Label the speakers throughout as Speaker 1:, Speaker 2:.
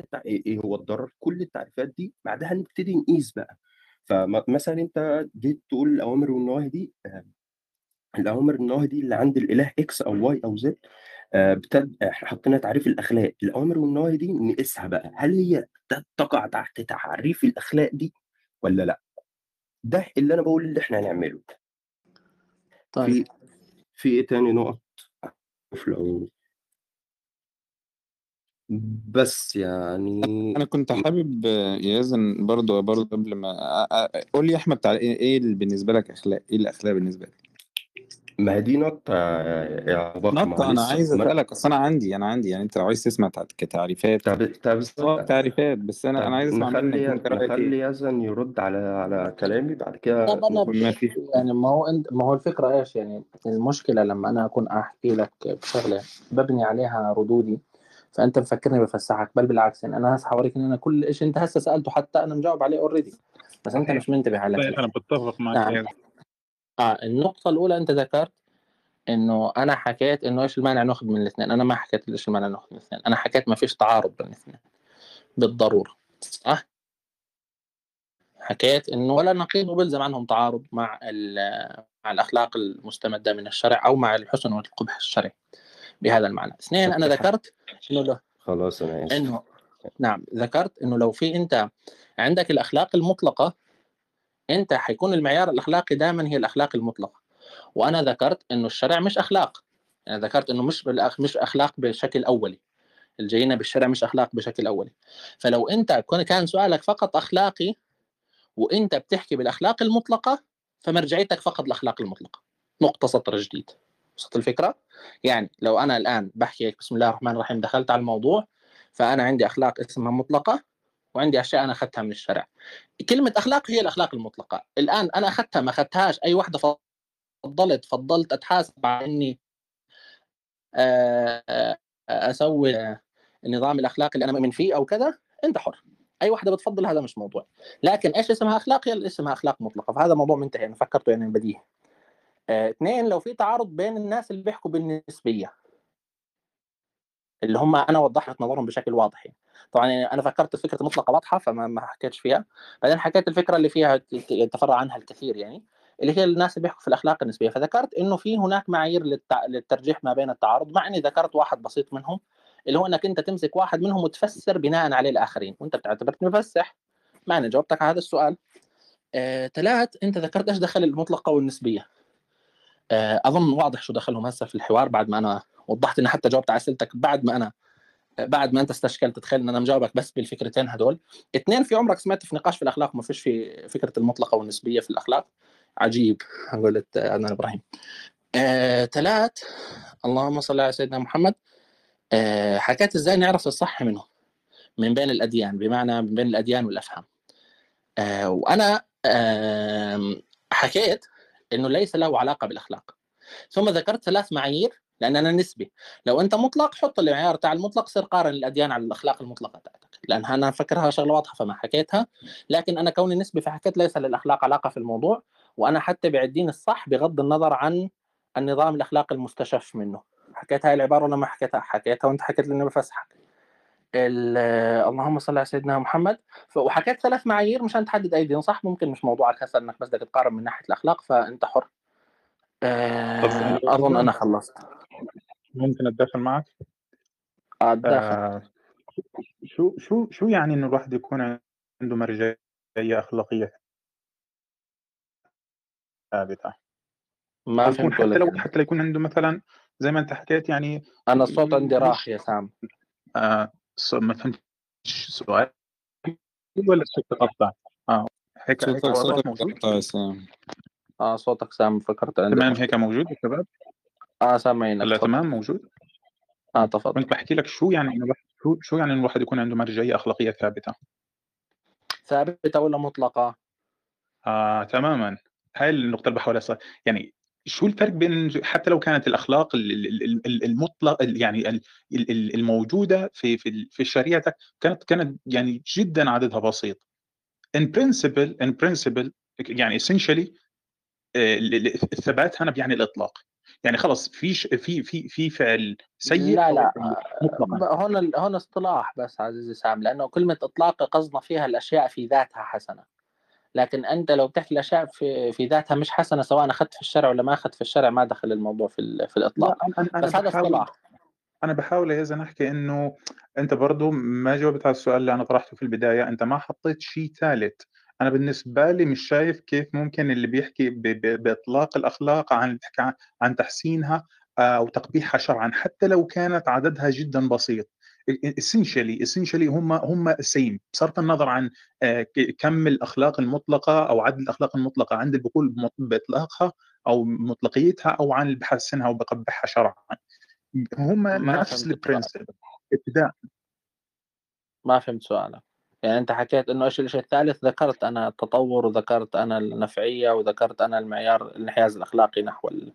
Speaker 1: التع- إيه إيه هو الضرر؟ كل التعريفات دي بعدها نبتدي نقيس بقى. فمثلا أنت جيت تقول الأوامر والنواهي دي آه، الأوامر والنواهي دي اللي عند الإله إكس أو واي أو زد آه، بتد... إحنا حطينا تعريف الأخلاق. الأوامر والنواهي دي نقيسها بقى. هل هي تقع تحت تعريف الأخلاق دي ولا لأ؟ ده اللي أنا بقول اللي إحنا هنعمله.
Speaker 2: طيب.
Speaker 1: في في إيه تاني نقط؟ لو بس يعني
Speaker 3: أنا كنت حابب آه، يازن برضه برضه قبل ما آه، آه، قول لي يا أحمد تعالى إيه إيه اللي بالنسبة لك اخلاق إيه الأخلاق بالنسبة لك؟
Speaker 1: ما هي دي نقطة يا ما
Speaker 3: نقطة
Speaker 1: هو
Speaker 3: أنا
Speaker 1: لسه
Speaker 3: عايز
Speaker 1: ما أنا-
Speaker 3: أسألك أصل أنا عندي أنا عندي يعني أنت لو عايز تسمع تع- كتعريفات
Speaker 1: طب طب
Speaker 3: آه تعريفات بس أنا أنا عايز أسمع منك
Speaker 1: نخلي
Speaker 3: أنت رأيك
Speaker 1: نخلي
Speaker 3: إيه
Speaker 1: يزن يرد على على كلامي بعد كده
Speaker 2: طب
Speaker 1: أنا
Speaker 3: ما في
Speaker 2: يعني ما هو انت ما هو الفكرة إيش يعني المشكلة لما أنا أكون أحكي لك بشغلة ببني عليها ردودي فأنت مفكرني بفسحك بل بالعكس يعني أنا هسه حوريك إن أنا كل شيء أنت هسه سألته حتى أنا مجاوب عليه اوريدي بس
Speaker 4: أنت
Speaker 2: مش منتبه على كده.
Speaker 4: أنا بتفق معك
Speaker 2: نعم. آه النقطة الأولى أنت ذكرت إنه أنا حكيت إنه إيش المانع ناخذ من الاثنين. أنا ما حكيت إيش المانع ناخذ من الاثنين. أنا حكيت ما فيش تعارض بين الاثنين بالضرورة. صح؟ حكيت إنه ولا نقيض وبلزم عنهم تعارض مع مع الأخلاق المستمدة من الشرع أو مع الحسن والقبح الشرعي. بهذا المعنى. اثنين أنا ذكرت إنه لو
Speaker 1: خلاص أنا آسف.
Speaker 2: انه نعم ذكرت إنه لو في أنت عندك الأخلاق المطلقة أنت حيكون المعيار الأخلاقي دائما هي الأخلاق المطلقة. وأنا ذكرت إنه الشرع مش أخلاق. أنا ذكرت إنه مش بالأخ... مش أخلاق بشكل أولي. الجينا بالشرع مش أخلاق بشكل أولي. فلو أنت كان سؤالك فقط أخلاقي وأنت بتحكي بالأخلاق المطلقة فمرجعيتك فقط الاخلاق المطلقة. نقطة سطر جديد. وصلت الفكرة. يعني لو أنا الآن بحكي هيك بسم الله الرحمن الرحيم دخلت على الموضوع فأنا عندي أخلاق اسمها مطلقة وعندي أشياء أنا أخذتها من الشرع. كلمة أخلاق هي الأخلاق المطلقة. الآن أنا أخذتها ما أخذتهاش. أي واحدة فضلت فضلت أتحاسب على إني آه، آه، أسوي النظام الاخلاقي اللي أنا مؤمن فيه أو كذا أنت حر. أي واحدة بتفضل هذا مش موضوع. لكن إيش اسمها أخلاق؟ هي اسمها أخلاق مطلقة. فهذا موضوع منتهي. أنا فكرته يعني بديهي اثنين لو في تعارض بين الناس اللي بيحكوا بالنسبية. اللي هم أنا وضحت نظرهم بشكل واضح يعني. طبعا يعني أنا فكرت فكرة مطلقه واضحة فما ما حكيتش فيها. بعدين حكيت الفكرة اللي فيها ت- ت- تفرع عنها الكثير يعني اللي هي الناس اللي بيحكوا في الأخلاق النسبية. فذكرت إنه في هناك معايير. للترجيح ما بين التعارض مع إني ذكرت واحد بسيط منهم اللي هو إنك أنت تمسك واحد منهم وتفسر بناء عليه الآخرين وأنت بتعتبرني مفسح. أنا جاوبتك على هذا السؤال. آه، ثلاث أنت ذكرت إيش دخل المطلقة والنسبية؟ آه، أظن واضح شو دخلهم هسه في الحوار بعد ما أنا وضحت اني حتى جاوبت على أسئلتك بعد ما أنا بعد ما أنت استشكلت. تخيل إن أنا مجاوبك بس بالفكرتين هدول. اثنين في عمرك سمعت في نقاش في الأخلاق ما فيش في فكرة المطلقة والنسبية في الأخلاق؟ عجيب قلت عدنان إبراهيم. آه، ثلاث اللهم صل على سيدنا محمد. آه، حكيت إزاي نعرف الصح منه؟ من بين الأديان بمعنى من بين الأديان والأفهام. آه، وأنا آم، حكيت إنه ليس له علاقة بالأخلاق. ثم ذكرت ثلاث معايير لأن أنا نسبي لو أنت مطلق حط المعيار تاع المطلق صير قارن الأديان على الأخلاق المطلقة تاعتك. لانها أنا فكرها شغلة واضحة فما حكيتها. لكن أنا كوني نسبي فحكيت ليس للأخلاق علاقة في الموضوع. وأنا حتى بعدين الصح بغض النظر عن النظام الأخلاقي المستشف منه. حكيت هاي العبارة ولا ما حكيتها؟ حكيتها وأنت حكيت لي اني بفسحك اللهم صل على سيدنا محمد. وحكيت ثلاث معايير مشان تحدد أي دين صح. ممكن مش موضوعك هسه إنك بس بدك تقارن من ناحية الأخلاق فأنت حر.
Speaker 4: طب
Speaker 2: أظن أنا خلصت.
Speaker 4: ممكن أتدخل معك
Speaker 2: الداخل
Speaker 4: آه شو شو شو يعني إنه الواحد يكون عنده مرجعية أخلاقية ثابتة؟
Speaker 2: ما فهمت
Speaker 4: حتى لو. حتى لو يكون عنده مثلا زي ما أنت حكيت يعني
Speaker 2: أنا الصوت عندي راح يا سام
Speaker 4: آه ما فهمتش السؤال. ولا الصوت تقطع آه. هيك هيك
Speaker 3: صوتك
Speaker 4: موجود؟
Speaker 3: مقطع
Speaker 2: آه صوتك سام فكرت عندك.
Speaker 4: تمام. هيك موجود يا شباب؟
Speaker 2: آه سامعينك. تفضل.
Speaker 4: تمام موجود.
Speaker 2: آه تفضل.
Speaker 4: كنت بحكي لك شو يعني انه شو شو يعني انه الواحد يكون عنده مرجعية أخلاقية ثابتة؟
Speaker 2: ثابتة ولا مطلقة؟
Speaker 4: آه تماما. هاي النقطة اللي بحاول أصل يعني شو الفرق بين حتى لو كانت الأخلاق ال- ال- ال- ال- المطلق ال- يعني ال- ال- ال- الموجودة في في في شريعتك كانت كانت يعني جدا عددها بسيط. In principle in principle يعني essentially آه، ال- ال- الثبات هنا بيعني الإطلاق. يعني خلص في في في في فعل سيء
Speaker 2: لا لا
Speaker 4: مطلقا
Speaker 2: هون ال- هون اصطلاح بس عزيزي سام لأنه كلمة إطلاق قصدنا فيها الأشياء في ذاتها حسنه لكن أنت لو بتحكي الاشياء في في ذاتها مش حسنة سواء اخذت في الشرع ولا ما اخذت في الشرع ما دخل الموضوع في في
Speaker 4: لا
Speaker 2: الاطلاق
Speaker 4: أنا أنا
Speaker 2: بس هذا اصطلاح
Speaker 4: أنا بحاول زلمه احكي إنه أنت برضو ما جاوبت على السؤال اللي أنا طرحته في البداية أنت ما حطيت شيء ثالث. أنا بالنسبة لي مش شايف كيف ممكن اللي بيحكي بإطلاق الأخلاق عن بيحكي عن- عن تحسينها آه، أو تقبيحها شرعا حتى لو كانت عددها جدا بسيط. Essentially essentially هم هم سيم بصرف النظر عن آه، كم الأخلاق المطلقة أو عدد الأخلاق المطلقة. عند بمط- بإطلاقها أو مطلقيتها أو عن اللي بحسنها وبقبحها شرعا. هم نفس البرنسبل ابتداء.
Speaker 2: ما فهمت سؤالك. يعني أنت حكيت إنه إيش الشيء الثالث؟ ذكرت أنا التطور وذكرت أنا النفعية وذكرت أنا المعيار الانحياز الأخلاقي نحو ال...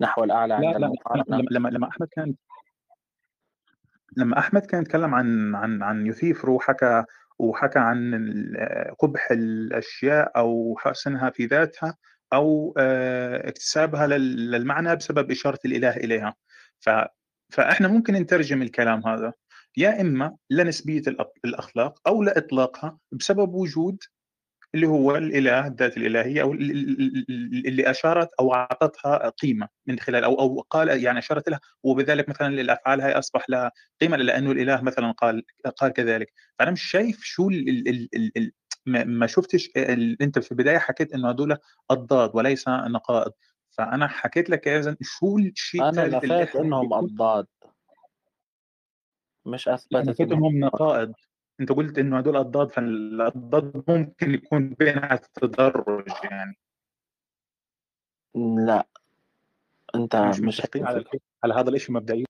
Speaker 2: نحو الأعلى
Speaker 4: لا
Speaker 2: عند
Speaker 4: لا لما لما لما أحمد كان لما أحمد كان يتكلم عن عن عن يثيفر وحكى وحكى عن قبح الأشياء أو حسنها في ذاتها أو آه، اكتسابها لل- للمعنى بسبب إشارة الإله إليها. ف فإحنا ممكن نترجم الكلام هذا يا إما لنسبية الأ- الأخلاق أو لإطلاقها بسبب وجود اللي هو الإله الذات الإلهية أو ال- ال- ال- اللي أشارت أو أعطتها قيمة من خلال أو أو قال يعني أشارت لها وبذلك مثلا الافعال هاي أصبح لها قيمة لأنه الإله مثلا قال قال كذلك. فأنا مش شايف شو ال ال ال ال ال ما شفتش أنت في البداية حكيت إنه هدول اضداد وليس نقائض. فأنا حكيت لك يا زلمه شو الشيء أنا
Speaker 2: إحنا
Speaker 4: إنهم
Speaker 2: اضداد مش أثبتت
Speaker 4: إنهم نقائض. انت قلت انه هدول اضداد فالأضداد ممكن يكون بينها تدرج يعني.
Speaker 2: لا. انت
Speaker 4: مش
Speaker 2: مش
Speaker 4: على على هذا الشيء مبدئيا؟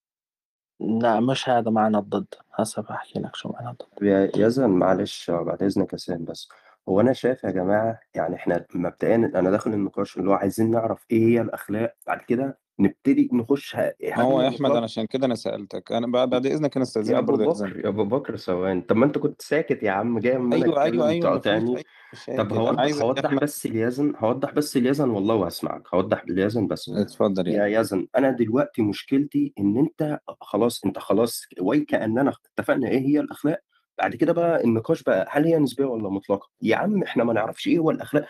Speaker 2: لا مش هذا معنى الضد. هسه بحكي لك شو معنى الضد.
Speaker 1: يا يزن معلش بعد يا سام بس هو أنا شايف يا جماعة يعني إحنا مبدئيا أنا داخل النقاش اللي هو عايزين نعرف إيه هي الأخلاق بعد كده نبتدي نخش ه-
Speaker 3: ما
Speaker 1: هل
Speaker 3: هو يا
Speaker 1: أحمد
Speaker 3: أنا عشان كده أنا سألتك. أنا بعد بعد إذنك أنا
Speaker 1: يا
Speaker 3: استأذنك
Speaker 1: أبو
Speaker 3: برضه يا
Speaker 1: بكر يا أبو بكر ثواني. طب ما أنت كنت ساكت يا عم جاي عمال
Speaker 3: أيوه أيوه
Speaker 1: أتكلم
Speaker 3: أيوه مفيش
Speaker 1: تقاطعني
Speaker 3: اي
Speaker 1: طب
Speaker 3: أنا
Speaker 1: هوضح
Speaker 3: يا
Speaker 1: هوضح
Speaker 3: أحمد
Speaker 1: بس اليزن هوضح بس اليزن والله وأسمعك. هوضح اليزن بس.
Speaker 3: اتفضل يعني.
Speaker 1: يا يزن أنا دلوقتي مشكلتي إن أنت خلاص أنت خلاص وكاننا اتفقنا إيه هي الأخلاق. بعد كده بقى النقاش بقى هل هي نسبية ولا مطلقة؟ يا عم إحنا ما نعرفش إيه هو الأخلاق.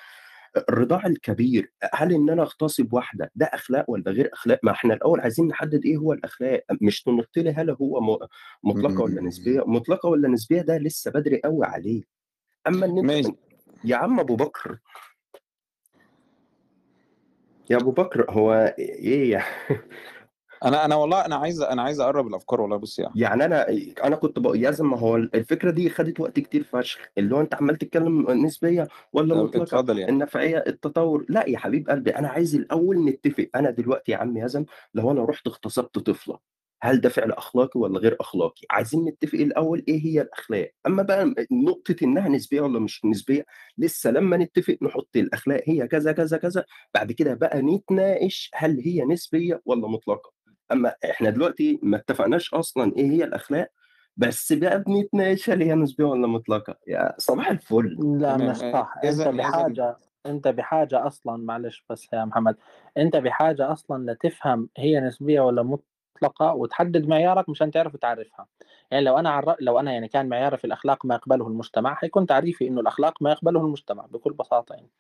Speaker 1: الرضاع الكبير هل إن أنا أغتصب واحدة ده أخلاق ولا غير أخلاق؟ ما إحنا الأول عايزين نحدد إيه هو الأخلاق مش تنط لي هل هو مطلقة ولا نسبية؟ مطلقة ولا نسبية ده لسه بدري قوي عليه. أما
Speaker 3: إن
Speaker 1: أنت يا عم أبو بكر. يا أبو بكر هو إيه
Speaker 3: أنا أنا والله أنا عايز أنا عايز اقرب الافكار والله بص يا احمد
Speaker 1: يعني أنا أنا كنت بقى ما هو الفكرة دي خدت وقت كتير فشخ اللي هو انت عمال تتكلم نسبيه ولا مطلقه
Speaker 3: اتفضل يعني.
Speaker 1: النفعية التطور. لا يا حبيب قلبي أنا عايز الأول نتفق. أنا دلوقتي يا عم يزن لو أنا رحت اغتصبت طفلة هل ده فعل اخلاقي ولا غير اخلاقي؟ عايزين نتفق الأول إيه هي الاخلاق. اما بقى نقطة انها نسبية ولا مش نسبية لسه لما نتفق نحط الاخلاق هي كذا كذا كذا بعد كده بقى نتناقش هل هي نسبية ولا مطلقة. أما إحنا دلوقتي ما اتفقناش أصلا إيه هي الأخلاق بس بقى بنتناقش هل هي نسبيه ولا مطلقة. يا صباح الفل.
Speaker 2: لا مش صح. أنت
Speaker 3: يزن يزن
Speaker 2: بحاجة أنت بحاجة أصلا معلش بس يا محمد أنت بحاجة أصلا لتفهم هي نسبيه ولا مطلقة وتحدد معيارك مشان تعرف تعرفها يعني لو أنا عر... لو أنا يعني كان معياري في الأخلاق ما يقبله المجتمع حيكون تعريفي إنه الأخلاق ما يقبله المجتمع بكل بساطة يعني.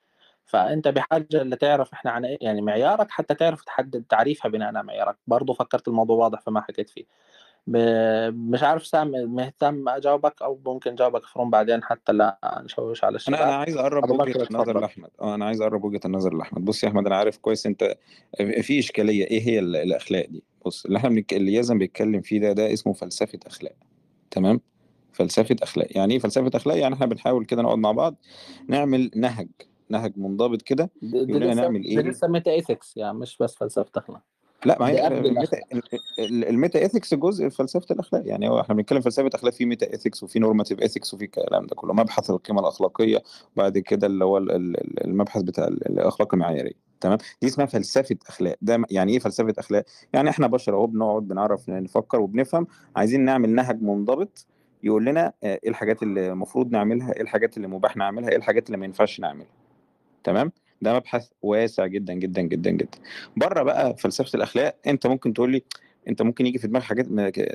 Speaker 2: فأنت بحاجة لتعرف إحنا عن إيه يعني معيارك حتى تعرف تحدد تعريفها بناء على معيارك. برضه فكرت الموضوع واضح فما حكيت فيه. مش عارف سام مهتم أجاوبك أو ممكن جاوبك فروم بعدين حتى لا نشوش على
Speaker 3: أنا
Speaker 2: الشباب
Speaker 3: أنا عايز
Speaker 2: أقرب
Speaker 3: وجهة
Speaker 2: اتفضل.
Speaker 3: لأحمد. آه أنا عايز أقرب وجهة النظر لأحمد. بص يا أحمد أنا عارف كويس أنت في إشكالية. إيه هي ال- الأخلاق دي؟ بص اللي إحنا بنك... اللي يزن بيتكلم فيه ده ده اسمه فلسفة أخلاق. تمام؟ فلسفة أخلاق. يعني إيه فلسفة أخلاق؟ يعني إحنا بنحاول كده نقعد مع بعض نعمل نهج نهج منضبط كده
Speaker 2: دي, دي
Speaker 3: يقول لنا نعمل
Speaker 2: دي
Speaker 3: إيه
Speaker 2: لسه meta ethics يعني مش بس فلسفه اخلاق
Speaker 3: لا ما
Speaker 2: دي
Speaker 3: هي ال meta ethics جزء في فلسفة الأخلاق يعني هو إحنا بنتكلم فلسفة أخلاق في meta ethics وفي normative ethics وفي الكلام ده كله مبحث القيمة الأخلاقية وبعد كده اللي هو ال- ال- المبحث بتاع ال- الأخلاق المعيارية تمام؟ دي اسمها فلسفة أخلاق. ده يعني إيه فلسفة أخلاق؟ يعني إحنا بشر أهو بنقعد بنعرف نفكر وبنفهم عايزين نعمل نهج منضبط يقول لنا آه، إيه الحاجات اللي المفروض نعملها إيه الحاجات اللي مباح نعملها إيه الحاجات اللي ما ينفعش نعملها. تمام؟ ده مبحث واسع جدا جدا جدا جدا. بره بقى فلسفة الأخلاق أنت ممكن تقول لي أنت ممكن يجي في دماغك حاجات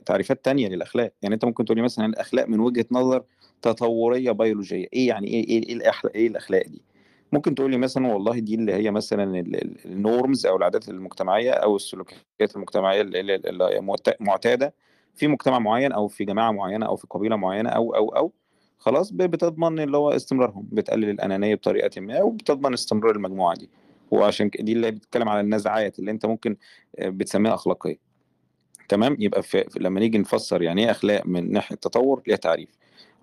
Speaker 3: تعريفات تانية للأخلاق. يعني أنت ممكن تقول لي مثلا الأخلاق من وجهة نظر تطورية بيولوجية. إيه يعني إيه إيه إيه الاخلاق إيه الأخلاق دي؟ ممكن تقول لي مثلا والله دي اللي هي مثلا النورمز أو العادات المجتمعية أو السلوكيات المجتمعية اللي اللي- اللي هي معت- معتادة في مجتمع معين أو في جماعة معينة أو في قبيلة معينة أو أو أو. خلاص بتضمن اللي هو استمرارهم بتقلل الأنانية بطريقة ما وبتضمن استمرار المجموعة دي. وعشان دي اللي بتتكلم على النزعات اللي أنت ممكن آه، بتسميها أخلاقية. تمام؟ يبقى في- لما نيجي نفسر يعني إيه أخلاق من ناحية التطور ليها تعريف.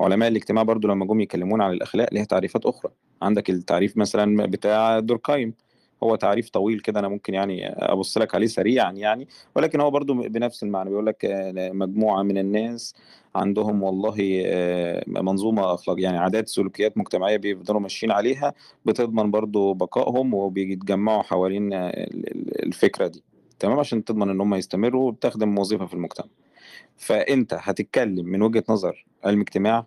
Speaker 3: علماء الاجتماع برضو لما جم يكلمونا عن الأخلاق ليها تعريفات أخرى. عندك التعريف مثلا بتاع دوركايم هو تعريف طويل كده أنا ممكن يعني أبص لك عليه سريعا يعني ولكن هو برضو بنفس المعنى بيقول لك مجموعة من الناس عندهم والله منظومة اخلاق يعني عادات سلوكيات مجتمعية بيفضلوا ماشيين عليها بتضمن برضو بقائهم وبيتجمعوا حوالين ال- ال- الفكرة دي تمام؟ عشان تضمن إن هم يستمروا وتخدم وظيفة في المجتمع. فأنت هتتكلم من وجهة نظر علم اجتماع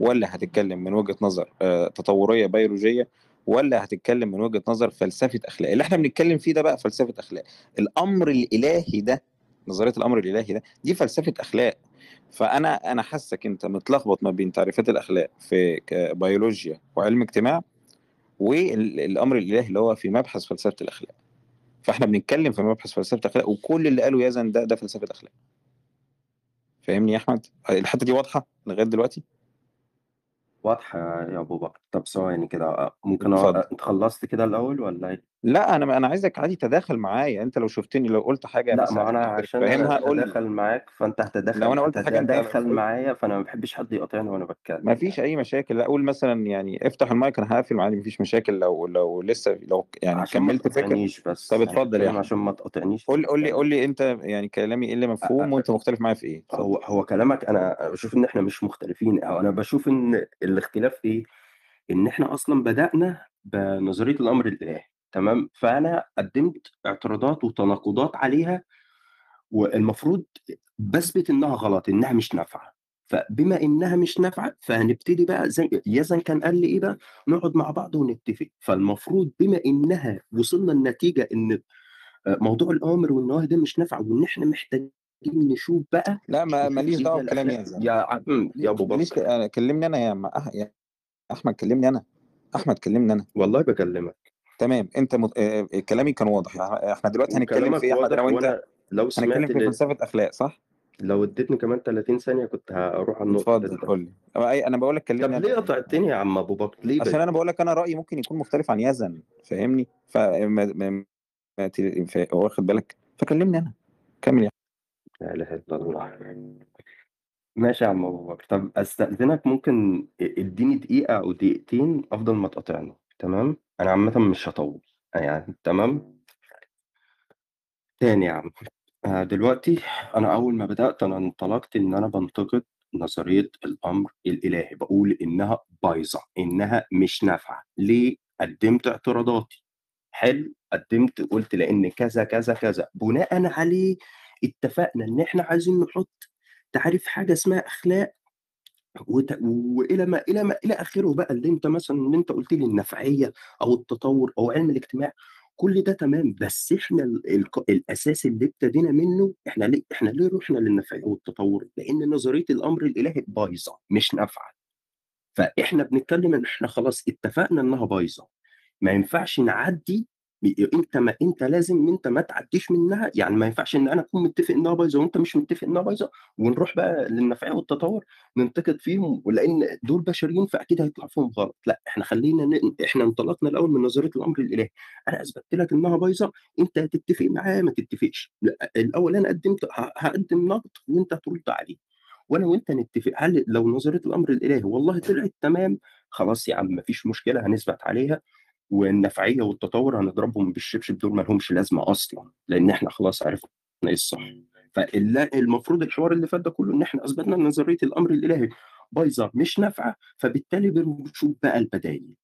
Speaker 3: ولا هتتكلم من وجهة نظر تطورية بيولوجية ولا هتتكلم من وجهة نظر فلسفة أخلاق؟ اللي إحنا بنتكلم فيه ده بقى فلسفة أخلاق. الأمر الإلهي ده نظرية الأمر الإلهي ده دي فلسفة أخلاق. فأنا أنا حاسك أنت متلخبط ما بين تعريفات الأخلاق في بيولوجيا وعلم اجتماع والأمر الإلهي اللي هو في مبحث فلسفة الأخلاق. فإحنا بنتكلم في مبحث فلسفة الأخلاق وكل اللي قاله يزن ده ده فلسفة أخلاق. فاهمني يا أحمد؟ الحتة دي واضحة لغاية دلوقتي؟
Speaker 1: واضحة يا أبو بكر طب ثواني كده ممكن أ...
Speaker 3: اتفضل
Speaker 1: أنت خلصت كده الأول ولا إيه؟
Speaker 3: لأ أنا أنا عايزك عادي تداخل معايا أنت لو شفتني لو قلت حاجة
Speaker 1: لأ
Speaker 3: مثلا
Speaker 1: ما أنا
Speaker 3: مش
Speaker 1: عشان
Speaker 3: فاهمها قول لي.
Speaker 1: أتداخل معاك فأنت
Speaker 3: لو
Speaker 1: هتداخل
Speaker 3: أنا قلت حاجة أنت
Speaker 1: هتتداخل
Speaker 3: قلت
Speaker 1: معايا فأنا ما بحبش حد يقاطعني وأنا بتكلم
Speaker 3: ما فيش
Speaker 1: يعني.
Speaker 3: أي مشاكل لأ أقول مثلا يعني افتح المايك أنا هقفل عادي ما فيش مشاكل لو لو لسه لو يعني
Speaker 1: عشان ما
Speaker 3: كملت فكر
Speaker 1: تقاطعنيش بس
Speaker 3: طب
Speaker 1: أنا
Speaker 3: اتفضل يا احمد
Speaker 1: عشان ما تقاطعنيش
Speaker 3: قول قول لي
Speaker 1: يعني
Speaker 3: قول لي أنت يعني كلامي إيه اللي
Speaker 1: أ-
Speaker 3: مفهوم
Speaker 1: أ-
Speaker 3: وانت مختلف معايا في إيه؟ اتفضل.
Speaker 1: هو هو كلامك أنا بشوف إن إحنا مش مختلفين أو أنا بشوف إن الاختلاف إيه؟ إن إحنا أصلا بدأنا بنظرية الأمر الإلهي. تمام؟ فأنا قدمت اعتراضات وتناقضات عليها والمفروض بثبت إنها غلط إنها مش نافعة. فبما إنها مش نافعة فهنبتدي بقى زي يزن كان قال لي إيه بقى؟ نقعد مع بعض ونتفق. فالمفروض بما إنها وصلنا النتيجه إن موضوع الأوامر والنواهي ده مش نافع وإن إحنا محتاجين نشوف بقى
Speaker 3: لا ما ماليش دعوة
Speaker 1: الاخلاق
Speaker 3: يا زلمه
Speaker 1: يا عم يا
Speaker 3: أبو
Speaker 1: بكر.
Speaker 3: أنا- كلمني أنا يا, ما أح... يا أحمد كلمني أنا. أحمد كلمني أنا.
Speaker 1: والله بكلمك.
Speaker 3: تمام. انت مت... آه، كلامي كان واضح. يعني إحنا دلوقتي هنتكلم في إيه؟
Speaker 1: واضح
Speaker 3: وانت
Speaker 1: وأنا لو
Speaker 3: هنتكلم
Speaker 1: سمعت
Speaker 3: في
Speaker 1: ل...
Speaker 3: فلسفة أخلاق صح؟
Speaker 1: لو اديتني كمان 30 ثانية كنت هروح على النقطة
Speaker 3: اتفضل قول لي. أنا بقول لك
Speaker 1: طب
Speaker 3: كلمني
Speaker 1: ليه
Speaker 3: أنا
Speaker 1: قطعتني يا عم أبو بكر؟ ليه
Speaker 3: عشان أنا بقول لك أنا رأيي ممكن يكون مختلف عن يزن فاهمني؟ ف... واخد بالك؟ فكلمني أنا. كمل يا
Speaker 1: لا إله إلا الله. ماشي يا عم أبو بكر. طب أستأذنك ممكن اديني دقيقة أو دقيقتين أفضل ما تقاطعني. تمام؟ أنا عامه مش هطول. يعني تمام؟ تاني يا عم. آه، دلوقتي أنا أول ما بدأت أنا انطلقت إن أنا بنتقد نظرية الأمر الإلهي. بقول إنها بايظة إنها مش نافعة. ليه؟ قدمت اعتراضاتي. حلو قدمت قلت لأن كذا كذا كذا. بناء عليه اتفقنا إن إحنا عايزين نحط تعريف حاجة اسمها أخلاق؟ وت... وإلى ما إلى ما إلى آخره بقى اللي أنت مثلا اللي أنت قلت لي النفعية أو التطور أو علم الاجتماع كل ده تمام بس إحنا ال... ال... الأساس اللي ابتدينا منه إحنا ليه إحنا ليه رحنا للنفعية والتطور؟ لأن نظرية الأمر الإلهي بايظة مش نافعة فإحنا بنتكلم إن إحنا خلاص اتفقنا إنها بايظة ما ينفعش نعدي انت ما انت لازم انت ما تعديش منها يعني ما ينفعش ان أنا اكون متفق انها بايظة وانت مش متفق انها بايظة ونروح بقى للنفعيه والتطور ننتقد فيهم ولأن دول بشريين فأكيد هيطلع فيهم غلط. لا إحنا خلينا ن... إحنا انطلقنا الأول من نظرية الأمر الإلهي. أنا أثبتت لك إنها بايظة انت هتتفق معايا؟ ما تتفقش. لا، الأول أنا قدمت هقدم نقد وانت ترد عليه. وأنا وانت نتفق. هل لو نظرية الأمر الإلهي والله طلعت تمام خلاص يا عم مفيش مشكلة هنثبت عليها. والنفعية والتطور هنضربهم بالشبشب دول ما لهمش لازمة أصلا لأن إحنا خلاص عرفنا إيه الصح. فالمفروض الحوار اللي فات ده كله إن إحنا أثبتنا إن نظرية الأمر الإلهي بايظة مش نافعة فبالتالي بنشوف بقى البدائل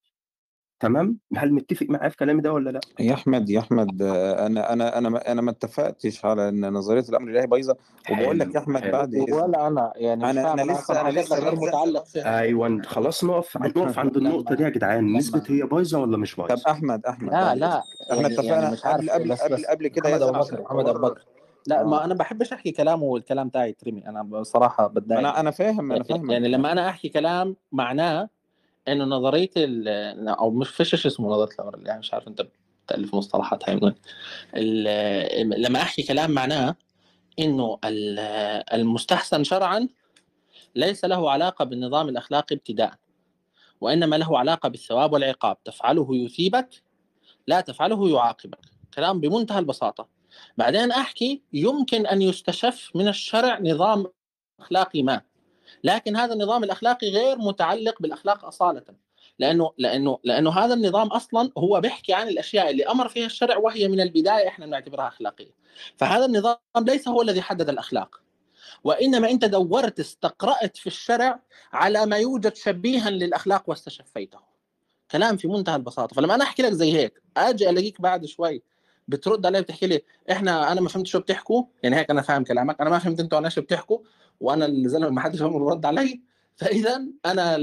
Speaker 1: تمام؟ هل متفق معايا في كلامي ده ولا لأ؟
Speaker 3: يا أحمد يا أحمد آه، أنا أنا أنا ما- أنا ما اتفقتش على إن نظرية الأمر الإلهي بايظة. وبقول لك يا
Speaker 1: حلو.
Speaker 3: بعد اذنك
Speaker 2: ولا أنا يعني مش فاهم
Speaker 3: أنا
Speaker 2: أنا
Speaker 3: لسه أنا
Speaker 2: حاجات
Speaker 3: لسه
Speaker 2: غير متعلق فيها.
Speaker 1: أيوه خلاص نقف نقف عند النقطة دي يا جدعان.
Speaker 2: لما
Speaker 1: نسبة هي بايظة ولا مش
Speaker 3: طب
Speaker 1: بايظه
Speaker 3: أحمد أحمد
Speaker 2: لا
Speaker 3: بعد
Speaker 2: لا
Speaker 3: اذنك إحنا
Speaker 2: يعني يعني
Speaker 3: اتفقنا
Speaker 2: مش عارف
Speaker 3: قبل قبل
Speaker 2: بس
Speaker 3: قبل
Speaker 2: بس
Speaker 3: قبل كده
Speaker 2: محمد
Speaker 3: يزن عشان
Speaker 2: بكر محمد أبو
Speaker 3: الحوار
Speaker 2: بكر. لا ما
Speaker 3: آه.
Speaker 2: أنا بحبش أحكي كلامه والكلام تاعي يترمي. أنا بصراحة بتضايق.
Speaker 3: أنا أنا فاهم أنا
Speaker 2: يعني
Speaker 3: فاهمك.
Speaker 2: يعني لما أنا أحكي كلام معناه إنه نظرية ال أو مش فيش اسمه نظرية الأمر يعني مش عارف أنت بتألف مصطلحات هاي لما أحكي كلام معناه إنه ال- المستحسن شرعا ليس له علاقة بالنظام الأخلاقي ابتداء وإنما له علاقة بالثواب والعقاب. تفعله يثيبك لا تفعله يعاقبك. كلام بمنتهى البساطة. بعدين أحكي يمكن أن يستشف من الشرع نظام أخلاقي ما. لكن هذا النظام الأخلاقي غير متعلق بالأخلاق أصالة. لأنه لأنه لأنه هذا النظام أصلا هو بيحكي عن الأشياء اللي أمر فيها الشرع وهي من البداية إحنا نعتبرها أخلاقية. فهذا النظام ليس هو الذي حدد الأخلاق. وإنما انت دورت استقرأت في الشرع على ما يوجد شبيها للأخلاق واستشفيته. كلام في منتهى البساطة. فلما أنا أحكي لك زي هيك أجي ألاقيك بعد شوي بترد علي بتحكي لي إحنا أنا ما فهمت شو بتحكوا؟ يعني هيك أنا فاهم كلامك. أنا ما فهمت أنتوا شو بتحكوا؟ وأنا الزلمه ما حدش فاهم الرد علي. فإذا أنا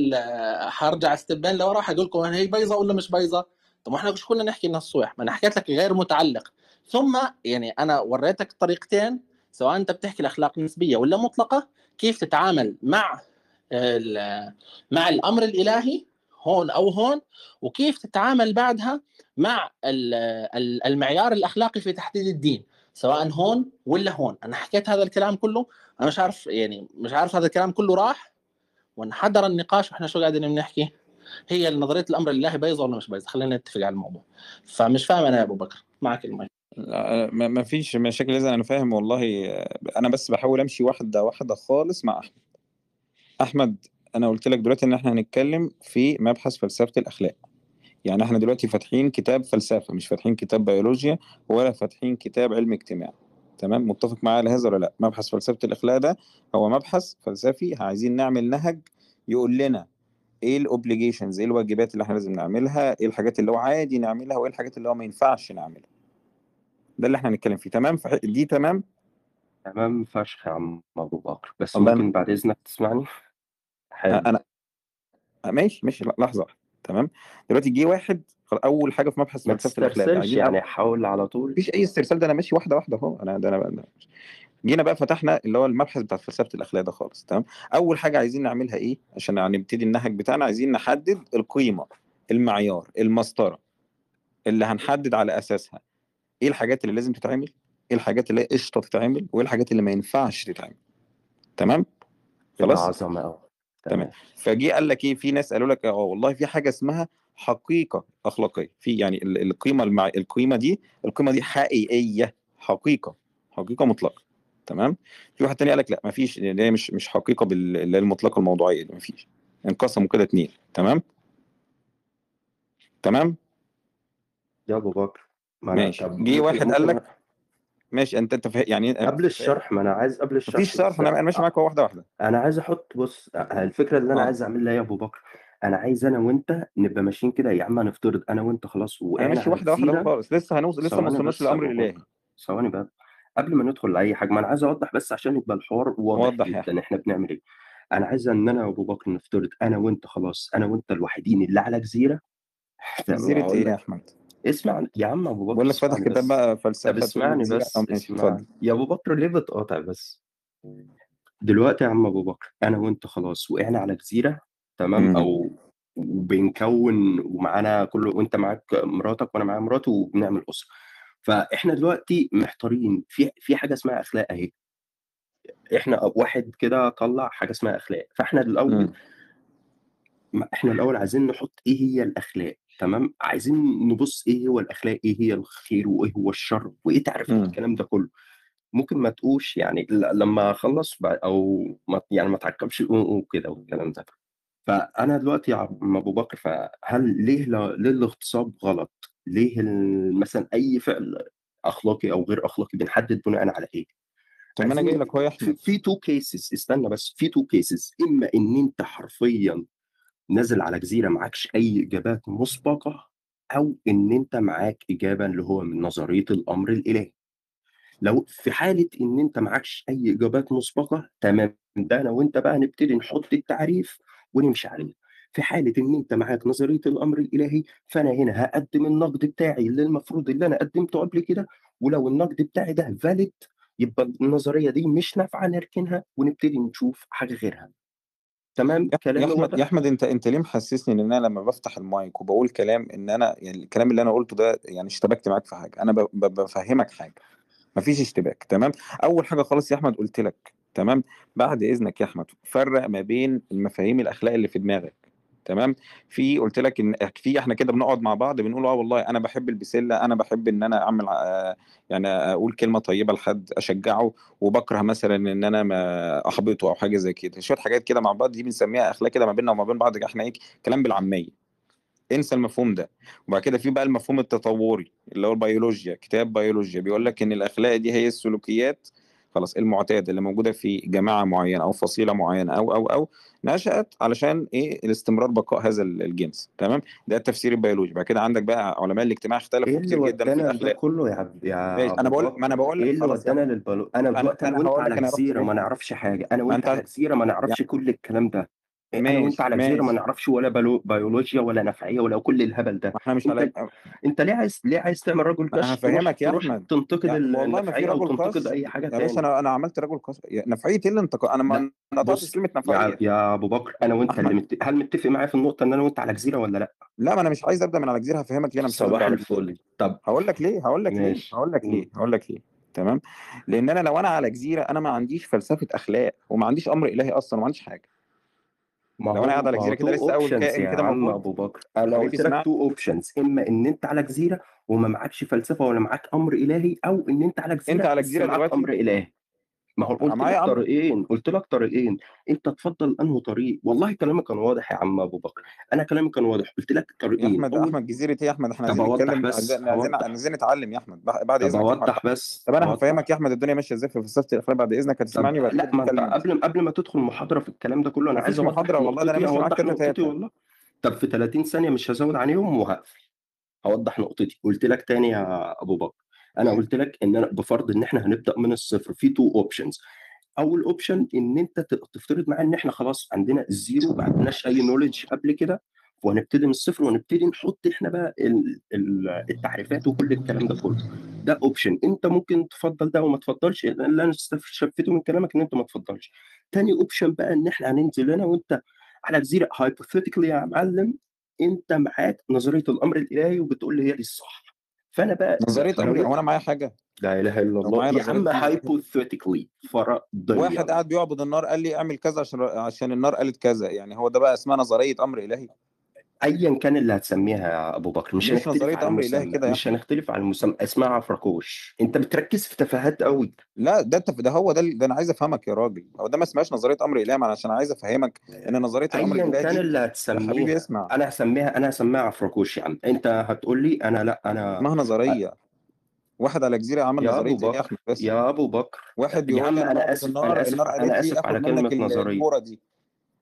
Speaker 2: حرجع أستبان لورا حقول لكم هي بيضة ولا مش بيضة؟ طب إحنا مش كنا نحكي النصوح ما أنا حكيت لك غير متعلق. ثم يعني أنا وريتك طريقتين سواء أنت بتحكي الأخلاق نسبيه ولا مطلقة كيف تتعامل مع مع الأمر الإلهي هون أو هون وكيف تتعامل بعدها مع ال- ال- المعيار الأخلاقي في تحديد الدين سواء هون ولا هون. أنا حكيت هذا الكلام كله أنا مش عارف يعني مش عارف هذا الكلام كله راح وانحدر النقاش وإحنا شو قاعدين بنحكي؟ هي نظرية الأمر الالهي بيضه ولا مش بيضه خلينا نتفق على الموضوع. فمش فاهم أنا يا أبو بكر معك المايك.
Speaker 3: ما فيش مشاكل اذا أنا فاهم والله أنا بس بحاول أمشي واحدة واحدة خالص مع أحمد. أحمد أنا قلت لك دلوقتي إن إحنا هنتكلم في مبحث فلسفة الأخلاق. يعني إحنا دلوقتي فاتحين كتاب فلسفة مش فاتحين كتاب بيولوجيا ولا فاتحين كتاب علم اجتماع. تمام؟ متفق معايا على هذا ولا لأ؟ مبحث فلسفة الأخلاق ده هو مبحث فلسفي عايزين نعمل نهج يقول لنا إيه الاوبليجيشنز إيه الواجبات اللي إحنا لازم نعملها إيه الحاجات اللي هو عادي نعملها وإيه الحاجات اللي هو ما ينفعش نعملها. ده اللي إحنا هنتكلم فيه. تمام؟ دي تمام؟
Speaker 1: تمام فشخ يا عم أبو بكر. بس ممكن بعد إذنك تسمعني؟ حلو.
Speaker 3: أنا ماشي ماشي لحظة. تمام. دلوقتي جه واحد أول حاجة في مبحث
Speaker 1: ما
Speaker 3: فلسفه الأخلاق
Speaker 1: يعني حاول على طول.
Speaker 3: مفيش أي استرسال ده أنا ماشي واحدة واحدة أهو أنا ده أنا ده. جينا بقى فتحنا اللي هو المبحث بتاع فلسفة الأخلاق ده خالص تمام. أول حاجة عايزين نعملها إيه؟ عشان يعني نبتدي النهج بتاعنا عايزين نحدد القيمة المعيار المسطرة اللي هنحدد على أساسها. إيه الحاجات اللي لازم تتعمل؟ إيه الحاجات اللي قشطة تتعمل؟ وإيه الحاجات اللي ما ينفعش تتعمل؟ تمام؟ خلاص؟
Speaker 1: عظمه قوي
Speaker 3: تمام. فجي قال لك إيه؟ في ناس قالوا لك آه والله في حاجة اسمها حقيقة أخلاقية. في يعني ال- القيمة المع... القيمة دي القيمة دي حقيقية حقيقة حقيقة مطلقة. تمام؟ في واحد تاني قال لك لا مفيش دي مش مش حقيقة بال- اللي هي المطلقة الموضوعية دي مفيش انقسموا كده اتنين. تمام؟ تمام؟
Speaker 1: يا أبو بكر ما
Speaker 3: ماشي. جه واحد قال لك ماشي أنت أنت فا... يعني
Speaker 1: قبل الشرح ما أنا عايز قبل الشرح
Speaker 3: مفيش شرح أنا ماشي معاك واحدة واحدة.
Speaker 1: أنا عايز أحط بص الفكرة اللي أنا
Speaker 3: آه.
Speaker 1: عايز أعملها يا أبو بكر أنا عايز أنا وأنت نبقى ماشيين كده يا عم هنفترض أنا وأنت خلاص
Speaker 3: أنا
Speaker 1: وقعنا
Speaker 3: ماشي واحدة
Speaker 1: واحدة.
Speaker 3: خالص لسه هنوصل لسه ما وصلناش للامر الالهي.
Speaker 1: ثواني بقى. قبل ما ندخل لأي حاجة ما أنا عايز أوضح بس عشان يبقى الحوار واضح جدا إحنا بنعمل إيه. أنا عايز إن أنا وابو بكر نفترض أنا وأنت خلاص أنا وأنت الوحيدين اللي على جزيرة.
Speaker 3: جزيرة
Speaker 1: إيه
Speaker 3: يا أحمد؟
Speaker 1: اسمع يا عم أبو بكر
Speaker 3: بقول لك فاتح
Speaker 1: اسمعني
Speaker 3: كتاب. بقى
Speaker 1: طب
Speaker 3: فلسفه
Speaker 1: اسمعني
Speaker 3: الجزيرة.
Speaker 1: بس اسمعني يا أبو بكر ليه بتقاطع بس دلوقتي يا عم أبو بكر أنا وأنت خلاص وقعنا على جزيرة تمام
Speaker 3: مم.
Speaker 1: أو وبنكون ومعانا كله وأنت معاك مراتك وأنا معايا مراتي وبنعمل أسرة فإحنا دلوقتي محتارين في في حاجة اسمها أخلاق أهي إحنا واحد كده طلع حاجة اسمها أخلاق فإحنا
Speaker 3: الأول.
Speaker 1: ما إحنا الأول عايزين نحط إيه هي الأخلاق تمام عايزين نبص إيه هو الأخلاق إيه هي الخير وإيه هو الشر وإيه تعرف
Speaker 3: مم.
Speaker 1: الكلام ده كله ممكن ما تقوش يعني لما أخلص أو ما يعني ما تعقبش وكده والكلام ده فأنا دلوقتي يا أبو بكر فهل ليه ل- ليه الاغتصاب غلط؟ ليه ال- مثلا أي فعل أخلاقي أو غير أخلاقي بنحدد بناء على إيه؟
Speaker 3: طب ما
Speaker 1: أنا
Speaker 3: جاي لك أهو يا أحمد
Speaker 1: في two cases استنى بس في two cases إما إن أنت حرفيا نازل على جزيرة معكش أي إجابات مسبقة أو إن أنت معاك إجابة اللي هو من نظرية الأمر الإلهي. لو في حالة إن أنت معاكش أي إجابات مسبقة تمام، ده أنا وأنت بقى نبتدي نحط التعريف ونمشي عليه. في حالة إن أنت معاك نظرية الأمر الإلهي، فأنا هنا هاقدّم النقد بتاعي اللي المفروض اللي أنا قدّمته قبل كده، ولو النقد بتاعي ده valid يبقى النظرية دي مش نافعة نركنها ونبتدي نشوف حاجة غيرها. تمام،
Speaker 3: يا
Speaker 1: كلامي
Speaker 3: أحمد يا
Speaker 1: واضح؟
Speaker 3: أحمد أنت أنت ليه محسسني إن أنا لما بافتح المايك وباقول كلام إن أنا يعني الكلام اللي أنا قُلته ده يعني اشتبكت معاك في حاجة، أنا ب ب بافهّمك حاجة، ما فيش اشتباك تمام، أول حاجة خالص يا أحمد قُلت لك تمام، بعد إذنك يا أحمد فرّق ما بين المفاهيم الأخلاق اللي في دماغك. تمام، في قُلت لك إن في إحنا كده بنقعد مع بعض بنقول آه والله أنا باحب البسلة، أنا باحب إن أنا أعمل آآ يعني أقول كلمة طيبة لحد أشجّعه، وباكره مثلًا إن أنا ما أحبطه أو حاجة زي كده، شوية حاجات كده مع بعض دي بنسميها أخلاق كده ما بيننا وما بين بعض إحنا إيه؟ كلام بالعامية، انسى المفهوم ده، وبعد كده في بقى المفهوم التطوّري اللي هو البيولوجيا، كتاب بيولوجيا بيقول لك إن الأخلاق دي هي السلوكيات خلاص المعتادة اللي موجودة في جماعة معيّنة أو فصيلة معيّنة أو، أو، أو نشأت علشان إيه؟ الاستمرار بقاء هذا ال الجنس تمام، ده التفسير البيولوجي، بعد كده عندك بقى علماء الاجتماع
Speaker 1: إيه
Speaker 3: اختلفوا
Speaker 1: اللي
Speaker 3: كتير جدًا في الأخلاق.
Speaker 1: كله يا عبد يا أبو
Speaker 3: باقول ما باقول
Speaker 1: إيه
Speaker 3: لك
Speaker 1: اللي
Speaker 3: خلاص يا
Speaker 1: ودّانا أنا
Speaker 3: أنا
Speaker 1: دلوقتي وأنت
Speaker 3: هاقول
Speaker 1: على
Speaker 3: فين،
Speaker 1: ما نعرفش
Speaker 3: ما
Speaker 1: وأنت
Speaker 3: أنت
Speaker 1: على جزيرة ما نعرفش كل الكلام ده، أنا وأنت
Speaker 3: ماشي،
Speaker 1: على جزيرة ما
Speaker 3: ماشي.
Speaker 1: نعرفش ولا بالو بيولوجيا ولا نفعية ولا كل الهبل ده،
Speaker 3: ما إحنا مش على
Speaker 1: أنت أنت ليه عايز ليه عايز تعمل رجل
Speaker 3: ما أنا
Speaker 1: كشف تروح
Speaker 3: يا
Speaker 1: تروح
Speaker 3: أحمد،
Speaker 1: تنتقد
Speaker 3: يع
Speaker 1: ال
Speaker 3: والله ما في
Speaker 1: النفعية أو
Speaker 3: رجل
Speaker 1: تنتقد
Speaker 3: قَصْ
Speaker 1: أي حاجة
Speaker 3: يا باشا
Speaker 1: تاني؟
Speaker 3: أنا أنا عملت رجل قَصْ ي نفعية إيه اللي انتق أنا ما نطقتش
Speaker 1: بُص
Speaker 3: كلمة
Speaker 1: يا أبو بكر أنا وأنت اللي مت هل متّفق معايا في النقطة إن أنا وأنت على جزيرة والّا لأ؟
Speaker 3: لأ، ما أنا مش عايز أبدأ من على جزيرة هافهّمك ليه أنا مش عايز
Speaker 1: صباح
Speaker 3: على جزيرة.
Speaker 1: الفل، طب
Speaker 3: هاقول لك ليه، هاقول لك ليه،
Speaker 1: ماشي،
Speaker 3: هاقول لك. ليه، هاقول لك ليه تمام، لإن أنا لو أنا على جزيرة أنا ما عنديش فلسفة أخلاق وما عنديش أمر إلهي أصلًا وما عنديش حاجة.
Speaker 1: ما
Speaker 3: لو أنا قاعد على جزيرة كده
Speaker 1: 2
Speaker 3: لسه
Speaker 1: options
Speaker 3: كائن
Speaker 1: يا
Speaker 3: كده
Speaker 1: عم
Speaker 3: موجود
Speaker 1: أبو بكر،
Speaker 3: حبيبي
Speaker 1: قُلت لك. 2 options إما إن أنت على جزيرة وما معاكش فلسفة ولا معاك أمر إلهي، أو إن أنت على
Speaker 3: أنت
Speaker 1: جزيرة
Speaker 3: على
Speaker 1: بس
Speaker 3: جزيرة
Speaker 1: معاك
Speaker 3: دلوقتي؟
Speaker 1: أمر إلهي. ما هو قُلت لك طريقين، قُلت لك طريقين، أنت تفضّل أنهو طريق، والله كلامي كان واضح يا عم أبو بكر، أنا كلامي كان واضح، قُلت لك
Speaker 3: يا
Speaker 1: طريقين،
Speaker 3: أحمد
Speaker 1: أول
Speaker 3: أحمد جزيرة إيه يا أحمد؟ إحنا
Speaker 1: طب
Speaker 3: عايزين نتكلم
Speaker 1: بس،
Speaker 3: عايزين عايزين نتعلم يا أحمد. بع بعد
Speaker 1: طب
Speaker 3: إذنك يا أحمد.
Speaker 1: أوضّح بس،
Speaker 3: طب أنا
Speaker 1: أوضّح.
Speaker 3: هافهّمك يا أحمد الدنيا ماشية إزاي في فلسفة الأخلاق بعد إذنك؟
Speaker 1: طب
Speaker 3: هتسمعني وبعد كده
Speaker 1: ما
Speaker 3: نتكلم
Speaker 1: قبل قبل ما تدخل محاضرة في الكلام ده كله،
Speaker 3: ما
Speaker 1: عايز
Speaker 3: فيش
Speaker 1: أوضّح
Speaker 3: محاضرة والله ده
Speaker 1: نقطتي،
Speaker 3: ماشي معاك
Speaker 1: أوضّح
Speaker 3: تاتا
Speaker 1: نقطتي. والله. طب في 30 ثانية مش هازوّد عليهم وهاقفل. هاوضّح نقطتي، قُلت لك تاني يا أبو بكر، أنا قُلت لك إن أنا بفرض إن إحنا هنبدأ من الصفر، في 2 options. أول option إن أنت ت تفترض معايا إن إحنا خلاص عندنا الزيرو ما عندناش أي knowledge قبل كده، وهنبتدي من الصفر ونبتدي نحط إحنا بقى ال ال التعريفات وكل الكلام ده كله، ده option. أنت ممكن تفضّل ده وما تفضّلش، اللي أنا استشفيته من كلامك إن أنت ما تفضّلش. تاني option بقى إن إحنا هننزل أنا وأنت على جزيرة hypothetically يا معلم، أنت معاك نظرية الأمر الإلهي وبتقول لي هي دي الصح، فأنا بقى
Speaker 3: أمر
Speaker 1: أنت
Speaker 3: هو أنا معايا حاجة؟
Speaker 1: لا إله إلا
Speaker 3: لو
Speaker 1: الله، يا عم فرضيًا.
Speaker 3: واحد قاعد بيعبد النار قال لي اعمل كذا عشان عشان النار قالت كذا، يعني هو ده بقى اسمها نظرية أمر إلهي؟
Speaker 1: أيًا كان اللي هتسميها يا أبو بكر، مش هنختلف على
Speaker 3: أمر إلهي
Speaker 1: المسمى،
Speaker 3: كده
Speaker 1: مش. هنختلف على المسمى، اسمها عفركوش، أنت بتركّز في تفاهات أوي.
Speaker 3: لا ده أنت ده هو ده ده أنا عايز أفهمك يا راجل، هو ده ما اسمهاش إلهي ما أنا عشان عايز أفهمك إن نظرية الأمر
Speaker 1: أيًا
Speaker 3: الإلهي
Speaker 1: كان اللي
Speaker 3: يا حبيبي
Speaker 1: هتسميها،
Speaker 3: اسمع.
Speaker 1: أنا هاسميها أنا هاسميها عفركوش يا عم، أنت هتقول لي أنا لأ أنا
Speaker 3: اسمها
Speaker 1: أ
Speaker 3: نظرية. واحد على جزيرة عمل
Speaker 1: يا
Speaker 3: نظرية
Speaker 1: أبو
Speaker 3: إيه يا
Speaker 1: بكر،
Speaker 3: بس؟
Speaker 1: يا أبو بكر،
Speaker 3: واحد
Speaker 1: يا
Speaker 3: بيقول
Speaker 1: عم
Speaker 3: لي أنا
Speaker 1: أنا
Speaker 3: باعبد
Speaker 1: آسف
Speaker 3: النار
Speaker 1: أنا
Speaker 3: النار
Speaker 1: آسف أنا على نظرية.
Speaker 3: الكورة دي،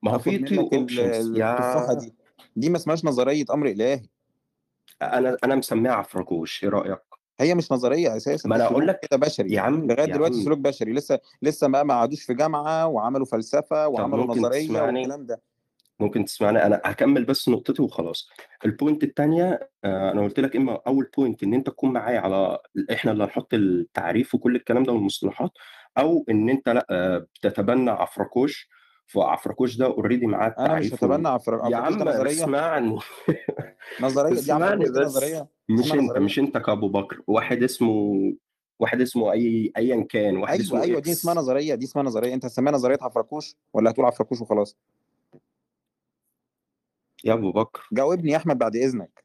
Speaker 1: ما هو في
Speaker 3: آخد
Speaker 1: 2
Speaker 3: منك ال
Speaker 1: options
Speaker 3: التفاحة
Speaker 1: يا
Speaker 3: دي، دي ما اسمهاش نظرية أمر إلهي.
Speaker 1: أنا أنا مسميها عفركوش، إيه رأيك؟
Speaker 3: هي مش نظرية أساسًا
Speaker 1: ما أقول
Speaker 3: سلوك
Speaker 1: لك
Speaker 3: كده بشري،
Speaker 1: يا عم
Speaker 3: لغاية
Speaker 1: يا
Speaker 3: دلوقتي
Speaker 1: عم
Speaker 3: سلوك بشري لسه لسه ما ما قعدوش في جامعة وعملوا فلسفة
Speaker 1: طب
Speaker 3: وعملوا
Speaker 1: تسمعني؟
Speaker 3: والكلام ده.
Speaker 1: ممكن تسمعني أنا هاكمّل بس نقطتي وخلاص. الpoint التانية آآ أنا قُلت لك إما أول point إن أنت تكون معايا على إحنا اللي هنحط التعريف وكل الكلام ده والمصطلحات، أو إن أنت لأ بتتبنى عفركوش، فعفركوش ده already معاه
Speaker 3: أنا مش
Speaker 1: التعريف وال
Speaker 3: هاتبنى عفر
Speaker 1: يا
Speaker 3: عفركوش ده
Speaker 1: عم
Speaker 3: نظرية؟
Speaker 1: اسمعني
Speaker 3: نظرية دي
Speaker 1: اسمعني
Speaker 3: دي
Speaker 1: بس،
Speaker 3: نظرية؟
Speaker 1: مش
Speaker 3: نظرية؟
Speaker 1: مش أنت كأبو بكر، واحد اسمه واحد اسمه أي أيًا كان، واحد
Speaker 3: أيوه،
Speaker 1: اسمه
Speaker 3: أيوه دي اسمها
Speaker 1: X.
Speaker 3: نظرية، دي اسمها نظرية، أنت هتسميها نظرية عفركوش والّا هتقول عفركوش وخلاص؟
Speaker 1: يا أبو بكر.
Speaker 3: جاوبني يا أحمد بعد إذنك.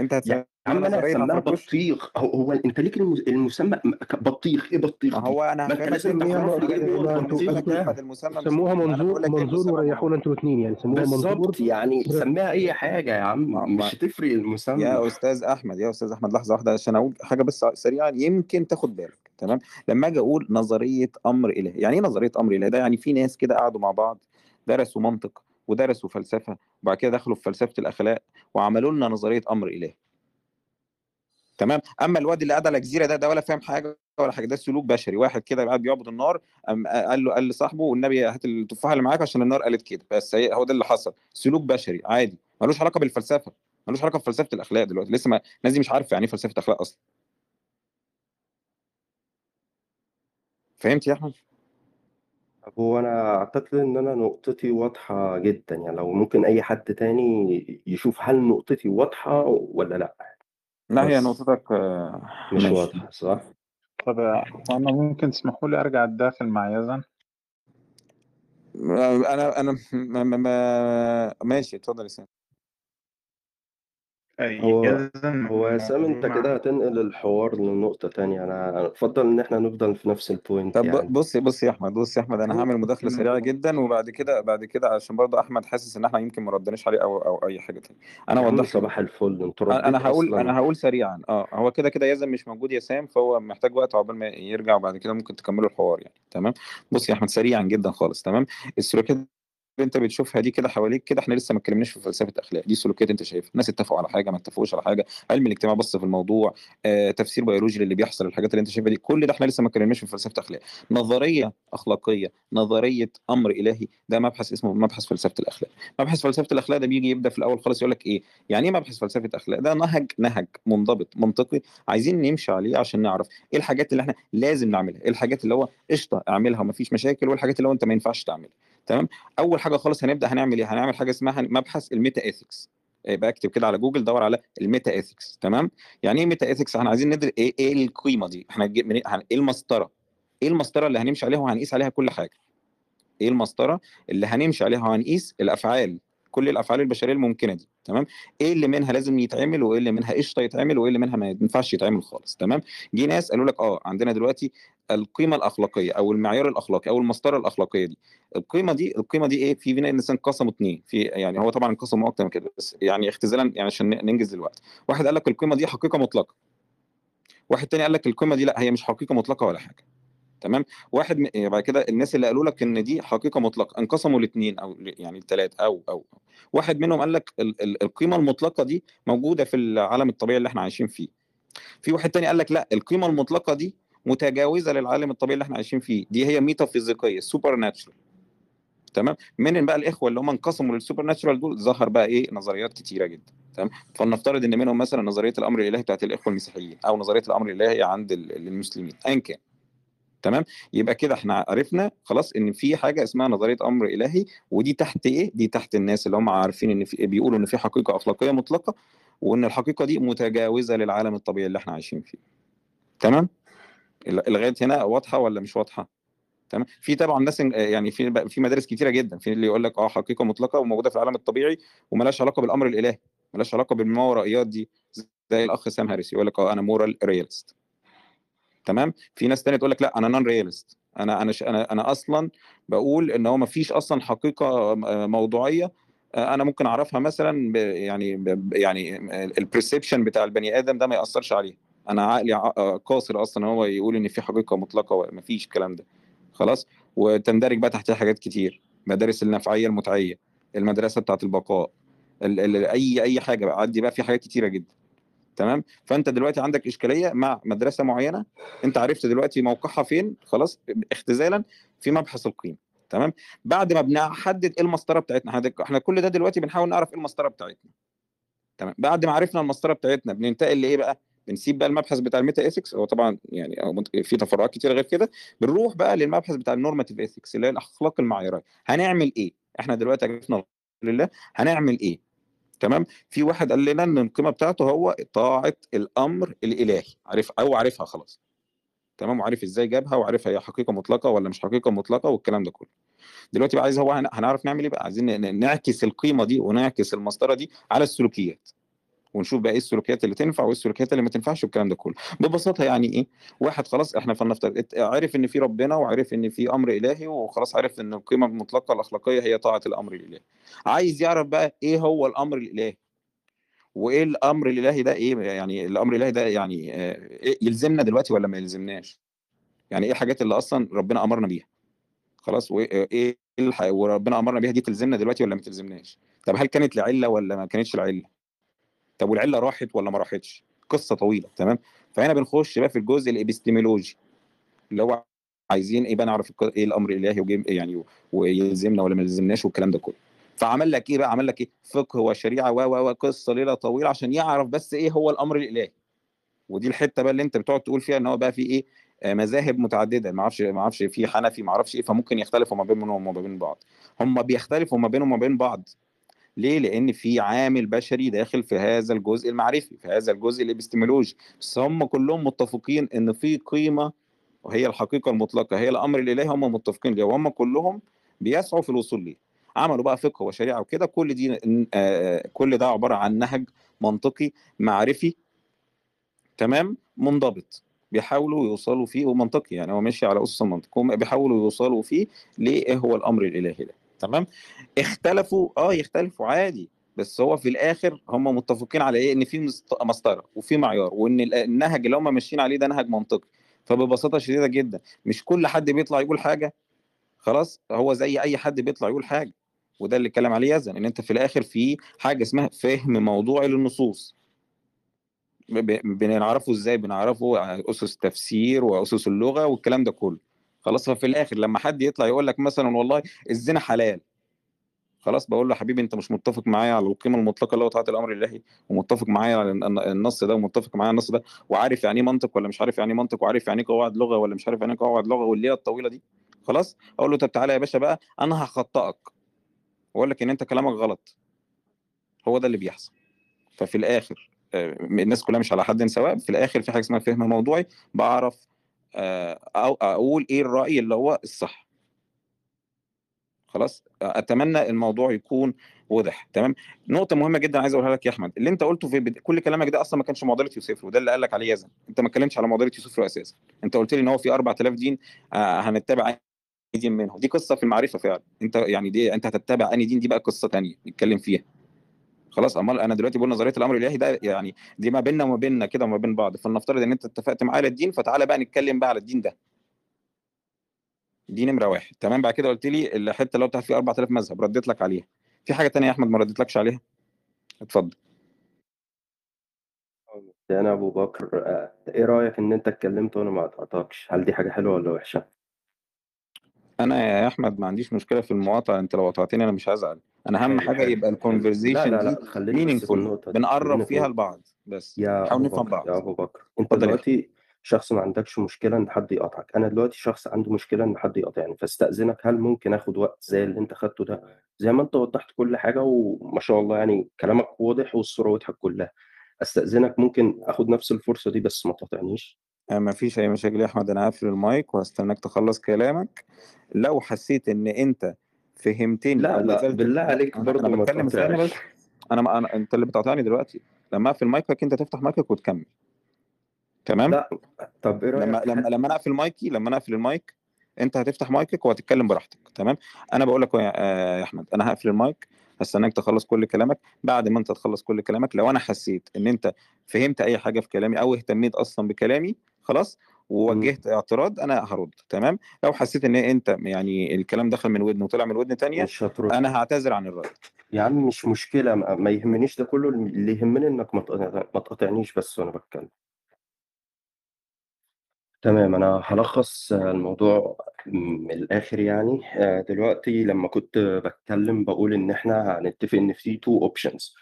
Speaker 3: أنت
Speaker 1: يا
Speaker 3: هتسميها
Speaker 1: عم هاسمّيها
Speaker 3: عفركوش؟
Speaker 1: بطيخ، هو هو أنت ليك الم المسمى بطيخ،
Speaker 3: ما
Speaker 1: بطيخ دي؟
Speaker 3: هو أنا
Speaker 1: ما أنت
Speaker 3: هافهمك
Speaker 1: لازم
Speaker 3: ليه
Speaker 5: سميها
Speaker 1: تعرف لي
Speaker 3: بطيخ،
Speaker 5: م...
Speaker 1: هو
Speaker 5: ما أنتوا
Speaker 3: هافهمك
Speaker 1: البطيخ
Speaker 3: ليه يا أحمد
Speaker 1: ده.
Speaker 3: المسمى مش
Speaker 5: سموها منظور منظور وريحونا. أنتوا الاثنين يعني سموها منظور
Speaker 1: بالضبط، يعني سمّيها أي حاجة يا عم، مش هتفرق المسمى.
Speaker 3: يا أستاذ أحمد، يا أستاذ أحمد لحظة واحدة عشان أقول حاجة بس سريعًا يمكن تاخد بالك تمام، لمّا آجي أقول نظرية أمر إلهي، يعني إيه نظرية أمر إلهي؟ ده يعني في ناس كده قعدوا مع بعض درسوا منطق ودرسوا فلسفة وبعد كده دخلوا في فلسفة الأخلاق وعملوا لنا نظرية أمر الهي تمام؟ أما الواد اللي قاعد على جزيره ده ده ولا فاهم حاجة ولا حاجة ده سلوك بشري. واحد كده قاعد بيعبد النار قال له قال لصاحبه والنبي هات التفاحة اللي معاك عشان النار قالت كده. بس هو ده اللي حصل. سلوك بشري عادي. ملوش علاقة بالفلسفة. ملوش علاقة بفلسفة الأخلاق دلوقتي. لسه ما الناس دي مش عارفة يعني إيه فلسفة أخلاق أصلا. فهمت يا أحمد؟
Speaker 1: هو أنا أعتقد إن أنا نقطتي واضحة جدا يعني لو ممكن أي حد تاني يشوف هل نقطتي واضحة ولا لأ.
Speaker 3: لا هي
Speaker 1: بس.
Speaker 3: نقطتك آه،
Speaker 1: مش
Speaker 3: ماشي.
Speaker 1: واضحة صح؟
Speaker 4: طب أنا ممكن تسمحوا لي أرجع أتداخل مع يزن؟
Speaker 3: أنا أنا ما ما ما ماشي اتفضل يا سامي
Speaker 1: هو هو يا سام أنت
Speaker 4: مع
Speaker 1: كده هتنقل الحوار لنقطة تانية. أنا أفضل إن إحنا نفضل في نفس ال point
Speaker 3: طب
Speaker 1: يعني.
Speaker 3: بص بص يا أحمد بص يا أحمد أنا هعمل مداخلة سريعة جدا وبعد كده بعد كده عشان برضه أحمد حاسس إن إحنا يمكن ما ردناش عليه أو أو أي حاجة تانية. أنا
Speaker 1: يا عم
Speaker 3: اوضح له
Speaker 1: صباح الفل أنتوا
Speaker 3: أنا
Speaker 1: رديت
Speaker 3: أنا هقول
Speaker 1: أصلا.
Speaker 3: أنا هقول سريعا. آه هو كده كده يزن مش موجود يا سام فهو محتاج وقت عقبال ما يرجع وبعد كده ممكن تكملوا الحوار يعني. تمام؟ بص يا أحمد سريعا جدا خالص تمام؟ السلوكيات انت بتشوفها دي كده حواليك كده إحنا لسه ما اتكلمناش في فلسفة أخلاق دي سلوكيات انت شايفها. الناس اتفقوا على حاجة ما اتفقوش على حاجة علم الاجتماع بص في الموضوع آه، تفسير بيولوجي للي بيحصل الحاجات اللي انت شايفها دي كل ده إحنا لسه ما اتكلمناش في فلسفة أخلاق. نظرية أخلاقية نظرية أمر إلهي ده مبحث اسمه مبحث فلسفة الأخلاق. مبحث فلسفة الأخلاق ده بيجي يبدأ في الأول خالص يقول لك إيه؟ يعني إيه مبحث فلسفة أخلاق؟ ده نهج نهج منضبط منطقي عايزين نمشي عليه عشان نعرف إيه الحاجات اللي إحنا لازم نعملها إيه الحاجات اللي هو قشطة اعملها ومفيش مشاكل والحاجات اللي هو أنت ما ينفعش تعملها. تمام؟ أول حاجة خالص هنبدأ هنعمل إيه؟ هنعمل حاجة اسمها مبحث ال meta ethics يبقى اكتب كده على جوجل دور على ال meta ethics تمام؟ يعني إيه meta ethics إحنا عايزين ندرس إيه إيه القيمة دي؟ إحنا هن- إيه المسطرة؟ إيه المسطرة اللي هنمشي عليها وهنقيس عليها كل حاجة؟ إيه المسطرة اللي هنمشي عليها وهنقيس الأفعال كل الأفعال البشرية الممكنة دي؟ تمام؟ إيه اللي منها لازم يتعمل وإيه اللي منها قشطة يتعمل وإيه اللي منها ما ينفعش يتعمل خالص؟ تمام؟ جه ناس قالوا لك آه عندنا دلوقتي القيمة الأخلاقية أو المعيار الأخلاقي أو المسطرة الأخلاقية دي. القيمة دي القيمة دي إيه؟ في بناء الإنسان انقسموا اثنين في يعني هو طبعا انقسموا أكتر من كده بس يعني اختزالا يعني عشان ننجز الوقت واحد قال لك القيمة دي حقيقة مطلقة. واحد تاني قال لك القيمة دي لأ هي مش حقيقة مطلقة ولا حاجة. تمام؟ واحد بعد كده الناس اللي قالوا لك إن دي حقيقة مطلقة انقسموا الاثنين أو يعني الثلاث أو أو. واحد منهم قال لك ال- ال- القيمة المطلقة دي موجودة في العالم الطبيعي اللي إحنا عايشين فيه. في واحد تاني قال لك لأ القيمة المطلقة دي متجاوزة للعالم الطبيعي اللي إحنا عايشين فيه. دي هي ميتافيزيقيه سوبر ناتشرال تمام؟ من بقى الإخوة اللي هم انقسموا للسوبر ناتشرال دول ظهر بقى إيه؟ نظريات كتيرة جدا. تمام؟ فلنفترض إن منهم مثلا نظرية الأمر الإلهي بتاعت الإخوة المسيحيين أو نظرية الأمر الإلهي عند ال- المسلمين ايا كان. تمام؟ يبقى كده إحنا عرفنا خلاص إن في حاجة اسمها نظرية أمر إلهي ودي تحت إيه؟ دي تحت الناس اللي هم عارفين إن في بيقولوا إن في حقيقة أخلاقية مطلقة وإن الحقيقة دي متجاوزة للعالم الطبيعي اللي إحنا عايشين فيه. تمام؟ لغايه هنا واضحة ولا مش واضحة؟ تمام. في طبعا ناس يعني في في مدارس كتيرة جدا في اللي يقول لك آه حقيقة مطلقة وموجودة في العالم الطبيعي وملهاش علاقة بالأمر الإلهي ملهاش علاقة بالماورائيات دي زي الأخ سام هاريس يقول لك آه أنا moral realist تمام. في ناس تانية تقول لك لا أنا non-realist أنا أنا أنا أنا أصلا بقول إن هو ما فيش أصلا حقيقة موضوعية أنا ممكن أعرفها مثلا يعني يعني البرسبشن بتاع البني آدم ده ما يأثرش عليه أنا عقلي آه، قاصر أصلا هو يقول إن في حقيقة مطلقة وما فيش الكلام ده. خلاص؟ وتندرج بقى تحتها حاجات كتير. مدارس النفعية المتعية المدرسة بتاعت البقاء ال ال أي أي حاجة بقى. عندي بقى في حاجات كتيرة جدا. تمام؟ فأنت دلوقتي عندك إشكالية مع مدرسة معينة. أنت عرفت دلوقتي موقعها فين. خلاص؟ اختزالا في مبحث القيمه تمام؟ بعد ما بنحدد إيه المسطرة بتاعتنا إحنا كل ده دلوقتي بنحاول نعرف إيه المسطرة بتاعتنا. تمام؟ بعد ما عرفنا المسطرة بتاعتنا بننتقل لإيه بقى؟ بنسيب بقى المبحث بتاع ال meta-ethics هو طبعا يعني في تفرعات كتير غير كده بنروح بقى للمبحث بتاع ال normative ethics اللي هي الأخلاق المعيارية. هنعمل إيه؟ إحنا دلوقتي عرفنا الحمد لله هنعمل إيه؟ تمام؟ في واحد قال لنا إن القيمة بتاعته هو طاعة الأمر الإلهي عارف أو عارفها خلاص. تمام؟ وعارف إزاي جابها وعارفها هي حقيقة مطلقة ولا مش حقيقة مطلقة والكلام ده كله. دلوقتي بقى عايز هو هن- هنعرف نعمل إيه بقى؟ عايزين نعكس القيمة دي ونعكس المسطرة دي على السلوكيات. ونشوف بقى إيه السلوكيات اللي تنفع وإيه السلوكيات اللي ما تنفعش والكلام ده كله. ببساطة يعني إيه واحد خلاص إحنا فلنفترض عرف إن في ربنا وعرف إن في أمر إلهي وخلاص عرف إن القيمة المطلقة الأخلاقية هي طاعة الأمر الإلهي. عايز يعرف بقى إيه هو الأمر الإلهي؟ وإيه الأمر الإلهي ده إيه؟ يعني الأمر الإلهي ده يعني آه، إيه يلزمنا دلوقتي ولا ما يلزمناش؟ يعني إيه الحاجات اللي أصلا ربنا أمرنا بيها؟ خلاص وايه الح... وربنا أمرنا بيها دي تلزمنا دلوقتي ولا ما تلزمناش؟ طب هل كانت لعلة ولا ما كانتش لعلة؟ طب والعلة راحت ولا ما راحتش؟ قصة طويلة تمام؟ فهنا بنخش بقى في الجزء الإبستيمولوجي اللي هو عايزين إيه بقى نعرف إيه الأمر الإلهي وجيم يعني ويلزمنا ولا ما يلزمناش والكلام ده كله. فعمل لك إيه بقى؟ عمل لك إيه؟ فقه وشريعة و و وقصه ليلة طويلة عشان يعرف بس إيه هو الأمر الإلهي. ودي الحتة بقى اللي أنت بتقعد تقول فيها إن هو بقى في إيه؟ آه، مذاهب متعددة ما أعرفش ما أعرفش في حنفي ما أعرفش إيه فممكن يختلفوا ما بينهم وما بين بعض. هم بيختلفوا ما بينهم وما بين بعض. ليه؟ لأن في عامل بشري داخل في هذا الجزء المعرفي، في هذا الجزء الابستمولوجي، بس هم كلهم متفقين إن في قيمة وهي الحقيقة المطلقة هي الأمر الإلهي هم متفقين ليه وهم كلهم بيسعوا في الوصول ليه. عملوا بقى فقه وشريعة وكده كل دي آه كل ده عبارة عن نهج منطقي معرفي تمام؟ منضبط. بيحاولوا يوصلوا فيه ومنطقي يعني هو ماشي على أسس المنطق. هم بيحاولوا يوصلوا فيه لإيه هو الأمر الإلهي ده. تمام؟ اختلفوا آه يختلفوا عادي بس هو في الآخر هم متفقين على إيه؟ إن في مسطرة وفي معيار وإن ال- النهج اللي هم ماشيين عليه ده نهج منطقي. فببساطة شديدة جدا مش كل حد بيطلع يقول حاجة خلاص هو زي أي حد بيطلع يقول حاجة وده اللي اتكلم عليه يزن إن أنت في الآخر في حاجة اسمها فهم موضوعي للنصوص. بنعرفه إزاي؟ بنعرفه أسس تفسير وأسس اللغة والكلام ده كله. خلاص ففي الآخر لما حد يطلع يقول لك مثلا والله الزنا حلال. خلاص بقول له حبيبي أنت مش متفق معايا على القيمة المطلقة اللي هو طاعة الأمر الإلهي ومتفق معايا على الن- النص ده ومتفق معايا على النص ده وعارف يعني إيه منطق ولا مش عارف يعني إيه منطق وعارف يعني إيه قواعد لغة ولا مش عارف يعني إيه قواعد لغة والليلة الطويلة دي. خلاص؟ أقول له طب تعالى يا باشا بقى أنا هخطئك. وأقول لك إن أنت كلامك غلط. هو ده اللي بيحصل. ففي الآخر آه، الناس كلها مش على حد سواء في الآخر في حاجة اسمها فهم موضوعي بعرف آه، أو أقول إيه الرأي اللي هو الصح. خلاص؟ أتمنى الموضوع يكون واضح. تمام؟ نقطة مهمة جدا عايز أقولها لك يا أحمد. اللي أنت قلته في بد... كل كلامك ده أصلا ما كانش معضله يوسف وده اللي قال لك عليه يزن. أنت ما اتكلمتش على معضله يوسف أساسا. أنت قلت لي إن هو في 4000 دين آه هنتبع أي دين منهم. دي قصة في المعرفة فعلا. أنت يعني دي أنت هتتبع أنهي دين؟ دي بقى قصة تانية نتكلم فيها. خلاص أمال أنا دلوقتي بقول نظرية الأمر الإلهي ده يعني دي ما بيننا وما بيننا كده وما بين بعض. فلنفترض إن أنت اتفقت معايا على الدين فتعالى بقى نتكلم بقى على الدين ده. دي نمرة واحد. تمام؟ بعد كده قلت لي الحتة اللي هو بتاعت فيه 4000 مذهب رديت لك عليها. في حاجة تانية يا أحمد ما رديتلكش عليها؟ اتفضل.
Speaker 1: أنا أبو بكر إيه رأيك إن أنت اتكلمت وأنا ما قطعتكش؟ هل دي حاجة حلوة ولا وحشة؟
Speaker 3: أنا يا أحمد ما عنديش مشكلة في المقاطعة أنت لو قطعتني أنا مش هزعل. أنا أهم
Speaker 1: حلو حاجة
Speaker 3: يبقى
Speaker 1: لا
Speaker 3: ال
Speaker 1: conversation
Speaker 3: لا
Speaker 1: لا خلينا بس في meaningful
Speaker 3: بنقرب فيها. لبعض بس.
Speaker 1: يا
Speaker 3: نحاول نفهم
Speaker 1: بكر
Speaker 3: بعض.
Speaker 1: يا أبو بكر.
Speaker 3: أنت
Speaker 1: دلوقتي شخص ما عندكش مشكلة إن حد يقطعك أنا دلوقتي شخص عنده مشكلة إن حد يقاطعني فاستأذنك هل ممكن آخد وقت زي اللي أنت خدته ده؟ زي ما أنت وضحت كل حاجة وما شاء الله يعني كلامك واضح والصورة واضحة كلها. أستأذنك ممكن آخد نفس الفرصة دي بس ما تقاطعنيش؟
Speaker 3: آه، ما فيش أي مشاكل يا أحمد. أنا هقفل المايك وهستناك تخلص كلامك. لو حسيت إن أنت فهمتني.
Speaker 1: لا لا بالله عليك
Speaker 3: أنا
Speaker 1: برضه ما
Speaker 3: بتكلم استنى بس. أنا ما أنا أنت اللي بتقاطعني دلوقتي. لما أقفل مايكك أنت تفتح مايكك وتكمل. تمام؟
Speaker 1: لا طب إيه
Speaker 3: لما
Speaker 1: رأيك؟
Speaker 3: لما لما أنا أقفل مايكي لما أنا أقفل المايك أنت هتفتح مايكك وهتتكلم براحتك. تمام؟ أنا بقول لك يا آه، يا أحمد أنا هقفل المايك. هستناك تخلص كل كلامك. بعد ما أنت تخلص كل كلامك لو أنا حسيت إن أنت فهمت أي حاجة في كلامي أو اهتميت أصلا بكلامي خلاص. ووجهت اعتراض أنا هرد تمام؟ لو حسيت إن أنت يعني الكلام دخل من ودن وطلع من ودن تانية
Speaker 1: مش هترد.
Speaker 3: أنا هعتذر عن الرد.
Speaker 1: يا عم مش مشكلة ما ما يهمنيش ده كله اللي يهمني إنك ما تقاطع- ما تقاطعنيش بس وأنا بتكلم. تمام أنا هلخص الموضوع من الآخر يعني. آه، دلوقتي لما كنت بتكلم بقول إن إحنا هنتفق إن في two options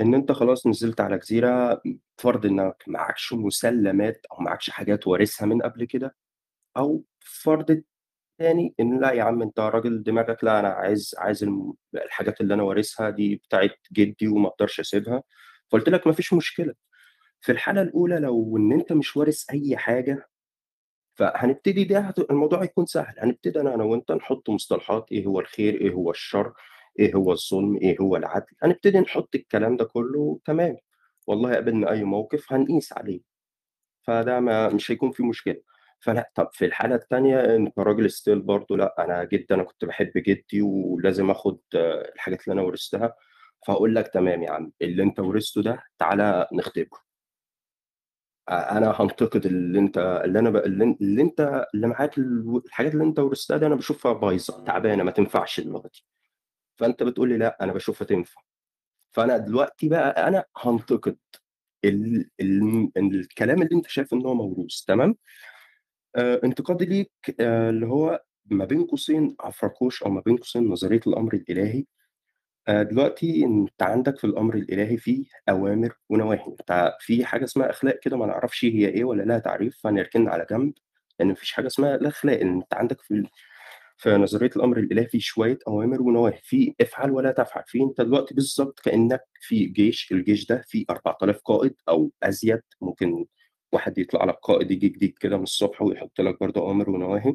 Speaker 1: إن أنت خلاص نزلت على جزيرة فرض إنك معكش مسلمات أو معكش حاجات وارثها من قبل كده أو فرض تاني إن لأ يا عم أنت راجل دماغك لأ أنا عايز عايز الحاجات اللي أنا وارثها دي بتاعت جدي وما أقدرش أسيبها. فقلت لك مفيش مشكلة. في الحالة الأولى لو إن أنت مش وارث أي حاجة فهنبتدي ده الموضوع هيكون سهل. هنبتدي أنا وأنت نحط مصطلحات إيه هو الخير إيه هو الشر. إيه هو الظلم إيه هو العدل؟ هنبتدي نحط الكلام ده كله تمام. والله قابلنا أي موقف هنقيس عليه. فده ما مش هيكون في مشكلة. فلا طب في الحالة التانية انت راجل ستيل برضه لأ أنا جدا أنا كنت بحب جدي ولازم آخد الحاجات اللي أنا ورثتها. فهقول لك تمام يا عم اللي أنت ورثته ده تعالى نختبره. أنا هنتقد اللي أنت اللي أنا ب... اللي, أنت اللي معاك ال- الحاجات اللي أنت ورثتها دي أنا بشوفها بايظة تعبانة ما تنفعش دلوقتي. فأنت بتقول لي لأ أنا بشوفها تنفع فأنا دلوقتي بقى أنا هنتقد ال... ال... الكلام اللي أنت شايف إن هو موروث تمام؟ آه انتقادي ليك آه اللي هو ما بين قوسين عفركوش أو ما بين قوسين نظرية الأمر الإلهي. آه دلوقتي أنت عندك في الأمر الإلهي فيه أوامر ونواهي. أنت في حاجة اسمها أخلاق كده ما نعرفش هي إيه ولا لها تعريف فنركنها على جنب لأن مفيش حاجة اسمها الأخلاق. ان أنت عندك في في نظريه الأمر الإلهي في شوية أوامر ونواهي. في افعل ولا تفعل. في أنت دلوقتي بالظبط كأنك في جيش. الجيش ده فيه 4000 قائد أو أزيد. ممكن واحد يطلع لك قائد يجي جديد كده من الصبح ويحط لك برضه أوامر ونواهي.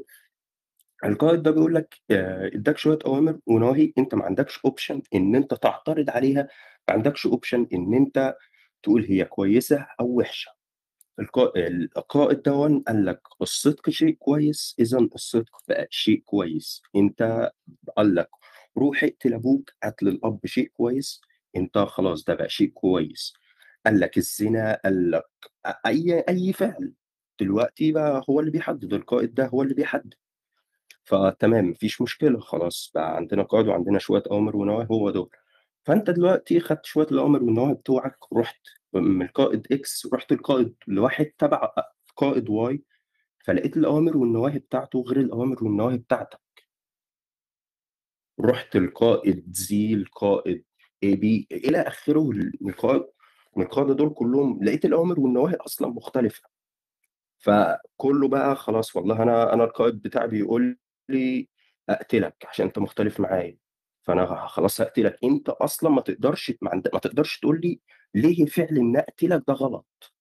Speaker 1: القائد ده بيقول لك آه، إداك شوية أوامر ونواهي. أنت ما عندكش option إن أنت تعترض عليها. ما عندكش option إن أنت تقول هي كويسة أو وحشة. القا- القائد ده قال لك الصدق شيء كويس إذا الصدق بقى شيء كويس. أنت قال لك روح اقتل أبوك قتل الأب شيء كويس أنت خلاص ده بقى شيء كويس. قال لك الزنا قال لك أي أي فعل. دلوقتي بقى هو اللي بيحدد القائد ده هو اللي بيحدد. فتمام مفيش مشكلة خلاص بقى عندنا قائد وعندنا شوية أوامر ونواهي هو دول. فأنت دلوقتي خدت شوية الأوامر والنواهي بتوعك رحت من القائد X رحت القائد لواحد تبع قائد Y فلقيت الأوامر والنواهي بتاعته غير الأوامر والنواهي بتاعتك. رحت القائد زي القائد A B إلى آخره القائد من القاده دول كلهم لقيت الأوامر والنواهي أصلا مختلفة. فكله بقى خلاص والله أنا أنا القائد بتاعي بيقول لي أقتلك عشان أنت مختلف معايا. فأنا خلاص هقتلك أنت أصلا ما تقدرش ما, عند... ما تقدرش تقول لي ليه فعل ان أقتلك ده غلط.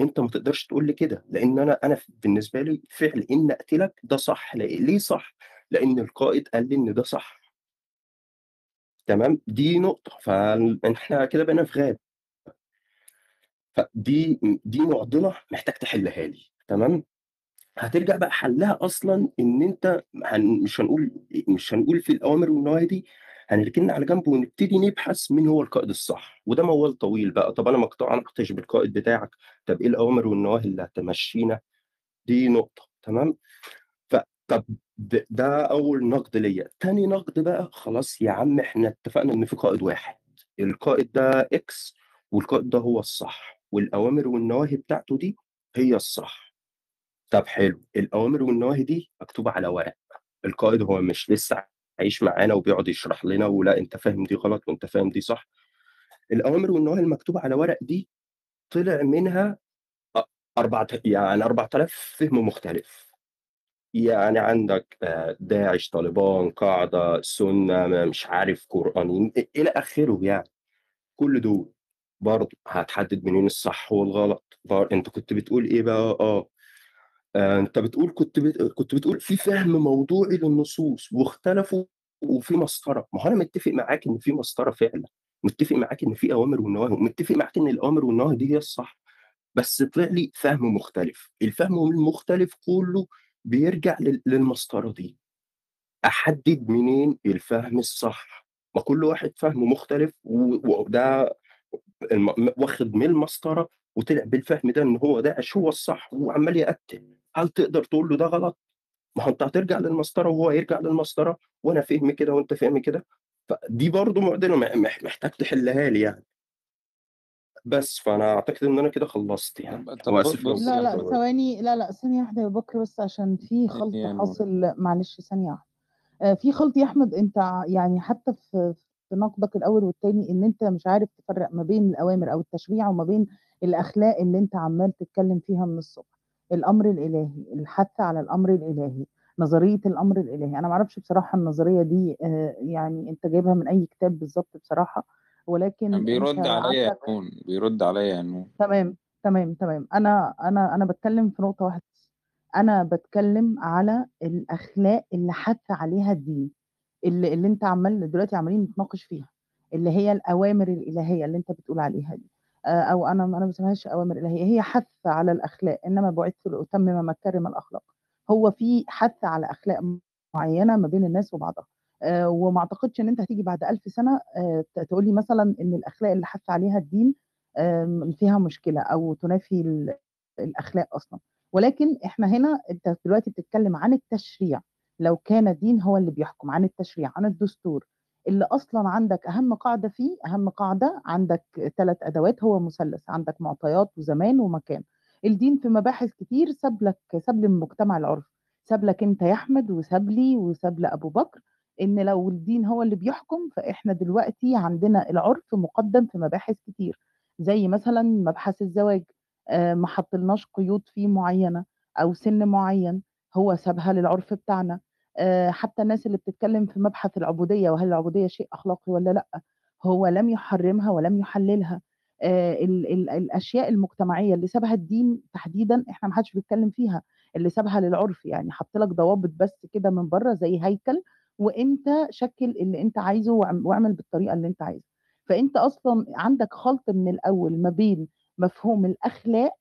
Speaker 1: أنت ما تقدرش تقول لي كده لأن أنا أنا بالنسبة لي فعل ان أقتلك ده صح. ليه صح؟ لأن القائد قال لي إن ده صح. تمام؟ دي نقطة. فاحنا كده بقينا في غاب. فدي دي معضلة محتاج تحلها لي. تمام؟ هترجع بقى حلها أصلا إن أنت هن مش هنقول مش هنقول في الأوامر والنواهي دي هنركنها على جنب ونبتدي نبحث مين هو القائد الصح. وده موال طويل بقى. طب أنا ما اقتنعتش بالقائد بتاعك. طب إيه الأوامر والنواهي اللي هتمشينا؟ دي نقطة. تمام؟ فطب ده, أول نقد ليا. تاني نقد بقى خلاص يا عم إحنا اتفقنا إن في قائد واحد. القائد ده إكس والقائد ده هو الصح. والأوامر والنواهي بتاعته دي هي الصح. طب حلو الأوامر والنواهي دي مكتوبة على ورق القائد هو مش لسه عايش معانا وبيقعد يشرح لنا ولا أنت فاهم دي غلط وأنت فاهم دي صح. الأوامر والنواهي المكتوبة على ورق دي طلع منها أربعة يعني 4000 فهم مختلف. يعني عندك داعش طالبان قاعدة سنة مش عارف قرآنيين إلى آخره يعني. كل دول برضه هتحدد منين الصح والغلط. أنت كنت بتقول إيه بقى؟ آه آه، أنت بتقول كنت بت... كنت بتقول في فهم موضوعي للنصوص واختلفوا وفي مسطرة. ما هو أنا متفق معاك إن في مسطرة فعلا متفق معاك إن في أوامر ونواهي متفق معاك إن الأوامر والنواهي دي هي الصح بس طلع لي فهم مختلف. الفهم المختلف كله بيرجع لل... للمسطرة دي. أحدد منين الفهم الصح. ما كل واحد فهمه مختلف وده. واخد من المسطرة وطلع بالفهم ده إن هو داعش هو الصح وعمال يقتل. هل تقدر تقول له ده غلط؟ ما هو أنت هترجع للمسطرة وهو يرجع للمسطرة وأنا فهم كده وأنت فهم كده. فدي برضه معضلة مح- محتاج تحلها لي يعني. بس فأنا أعتقد إن أنا كده خلصت يعني.
Speaker 3: طب- طب
Speaker 5: لا لا ثواني لا لا ثانية واحدة يا بكر بس عشان في خلط
Speaker 3: يعني-
Speaker 5: حاصل. معلش ثانية واحدة. آه، في خلط يا أحمد أنت ع- يعني حتى في في نقدك الأول والتاني إن أنت مش عارف تفرق ما بين الأوامر أو التشريع وما بين الأخلاق اللي أنت عمال تتكلم فيها من الصبح. الأمر الإلهي الحث على الأمر الإلهي نظرية الأمر الإلهي. أنا معرفش بصراحة النظرية دي آه، يعني أنت جايبها من أي كتاب بالظبط بصراحة ولكن
Speaker 3: بيرد عليا نون بيرد عليا يا نون.
Speaker 5: تمام تمام تمام. أنا أنا أنا بتكلم في نقطة واحدة. أنا بتكلم على الأخلاق اللي حث عليها الدين اللي, اللي أنت عمال دلوقتي عمالين نتناقش فيها اللي هي الأوامر الإلهية اللي أنت بتقول عليها دي. أو أنا أنا ما بسميهاش أوامر إلهية هي حث على الأخلاق إنما بعثت لاتمم مكارم الأخلاق. هو في حث على أخلاق معينة ما بين الناس وبعضها. آه، وما أعتقدش إن أنت هتيجي بعد ألف سنة آه، تقول لي مثلا إن الأخلاق اللي حث عليها الدين فيها مشكلة أو تنافي ال- الأخلاق أصلا. ولكن إحنا هنا أنت دلوقتي بتتكلم عن التشريع. لو كان الدين هو اللي بيحكم عن التشريع عن الدستور اللي أصلا عندك أهم قاعدة فيه أهم قاعدة عندك ثلاث أدوات هو مثلث عندك معطيات وزمان ومكان. الدين في مباحث كتير ساب لك ساب للمجتمع العرف ساب لك أنت يا أحمد وساب لي وساب لابو بكر إن لو الدين هو اللي بيحكم فإحنا دلوقتي عندنا العرف مقدم في مباحث كتير. زي مثلا مبحث الزواج آه، ما حطلناش قيود فيه معينة أو سن معين هو سابها للعرف بتاعنا. حتى الناس اللي بتتكلم في مبحث العبودية وهل العبودية شيء أخلاقي ولا لأ هو لم يحرمها ولم يحللها. آه، ال ال الأشياء المجتمعية اللي سابها الدين تحديدا إحنا ما حدش بيتكلم فيها اللي سابها للعرف يعني حط لك ضوابط بس كده من بره زي هيكل وإنت شكل اللي إنت عايزه واعم- واعمل بالطريقة اللي إنت عايزها. فإنت أصلا عندك خلط من الأول ما بين مفهوم الأخلاق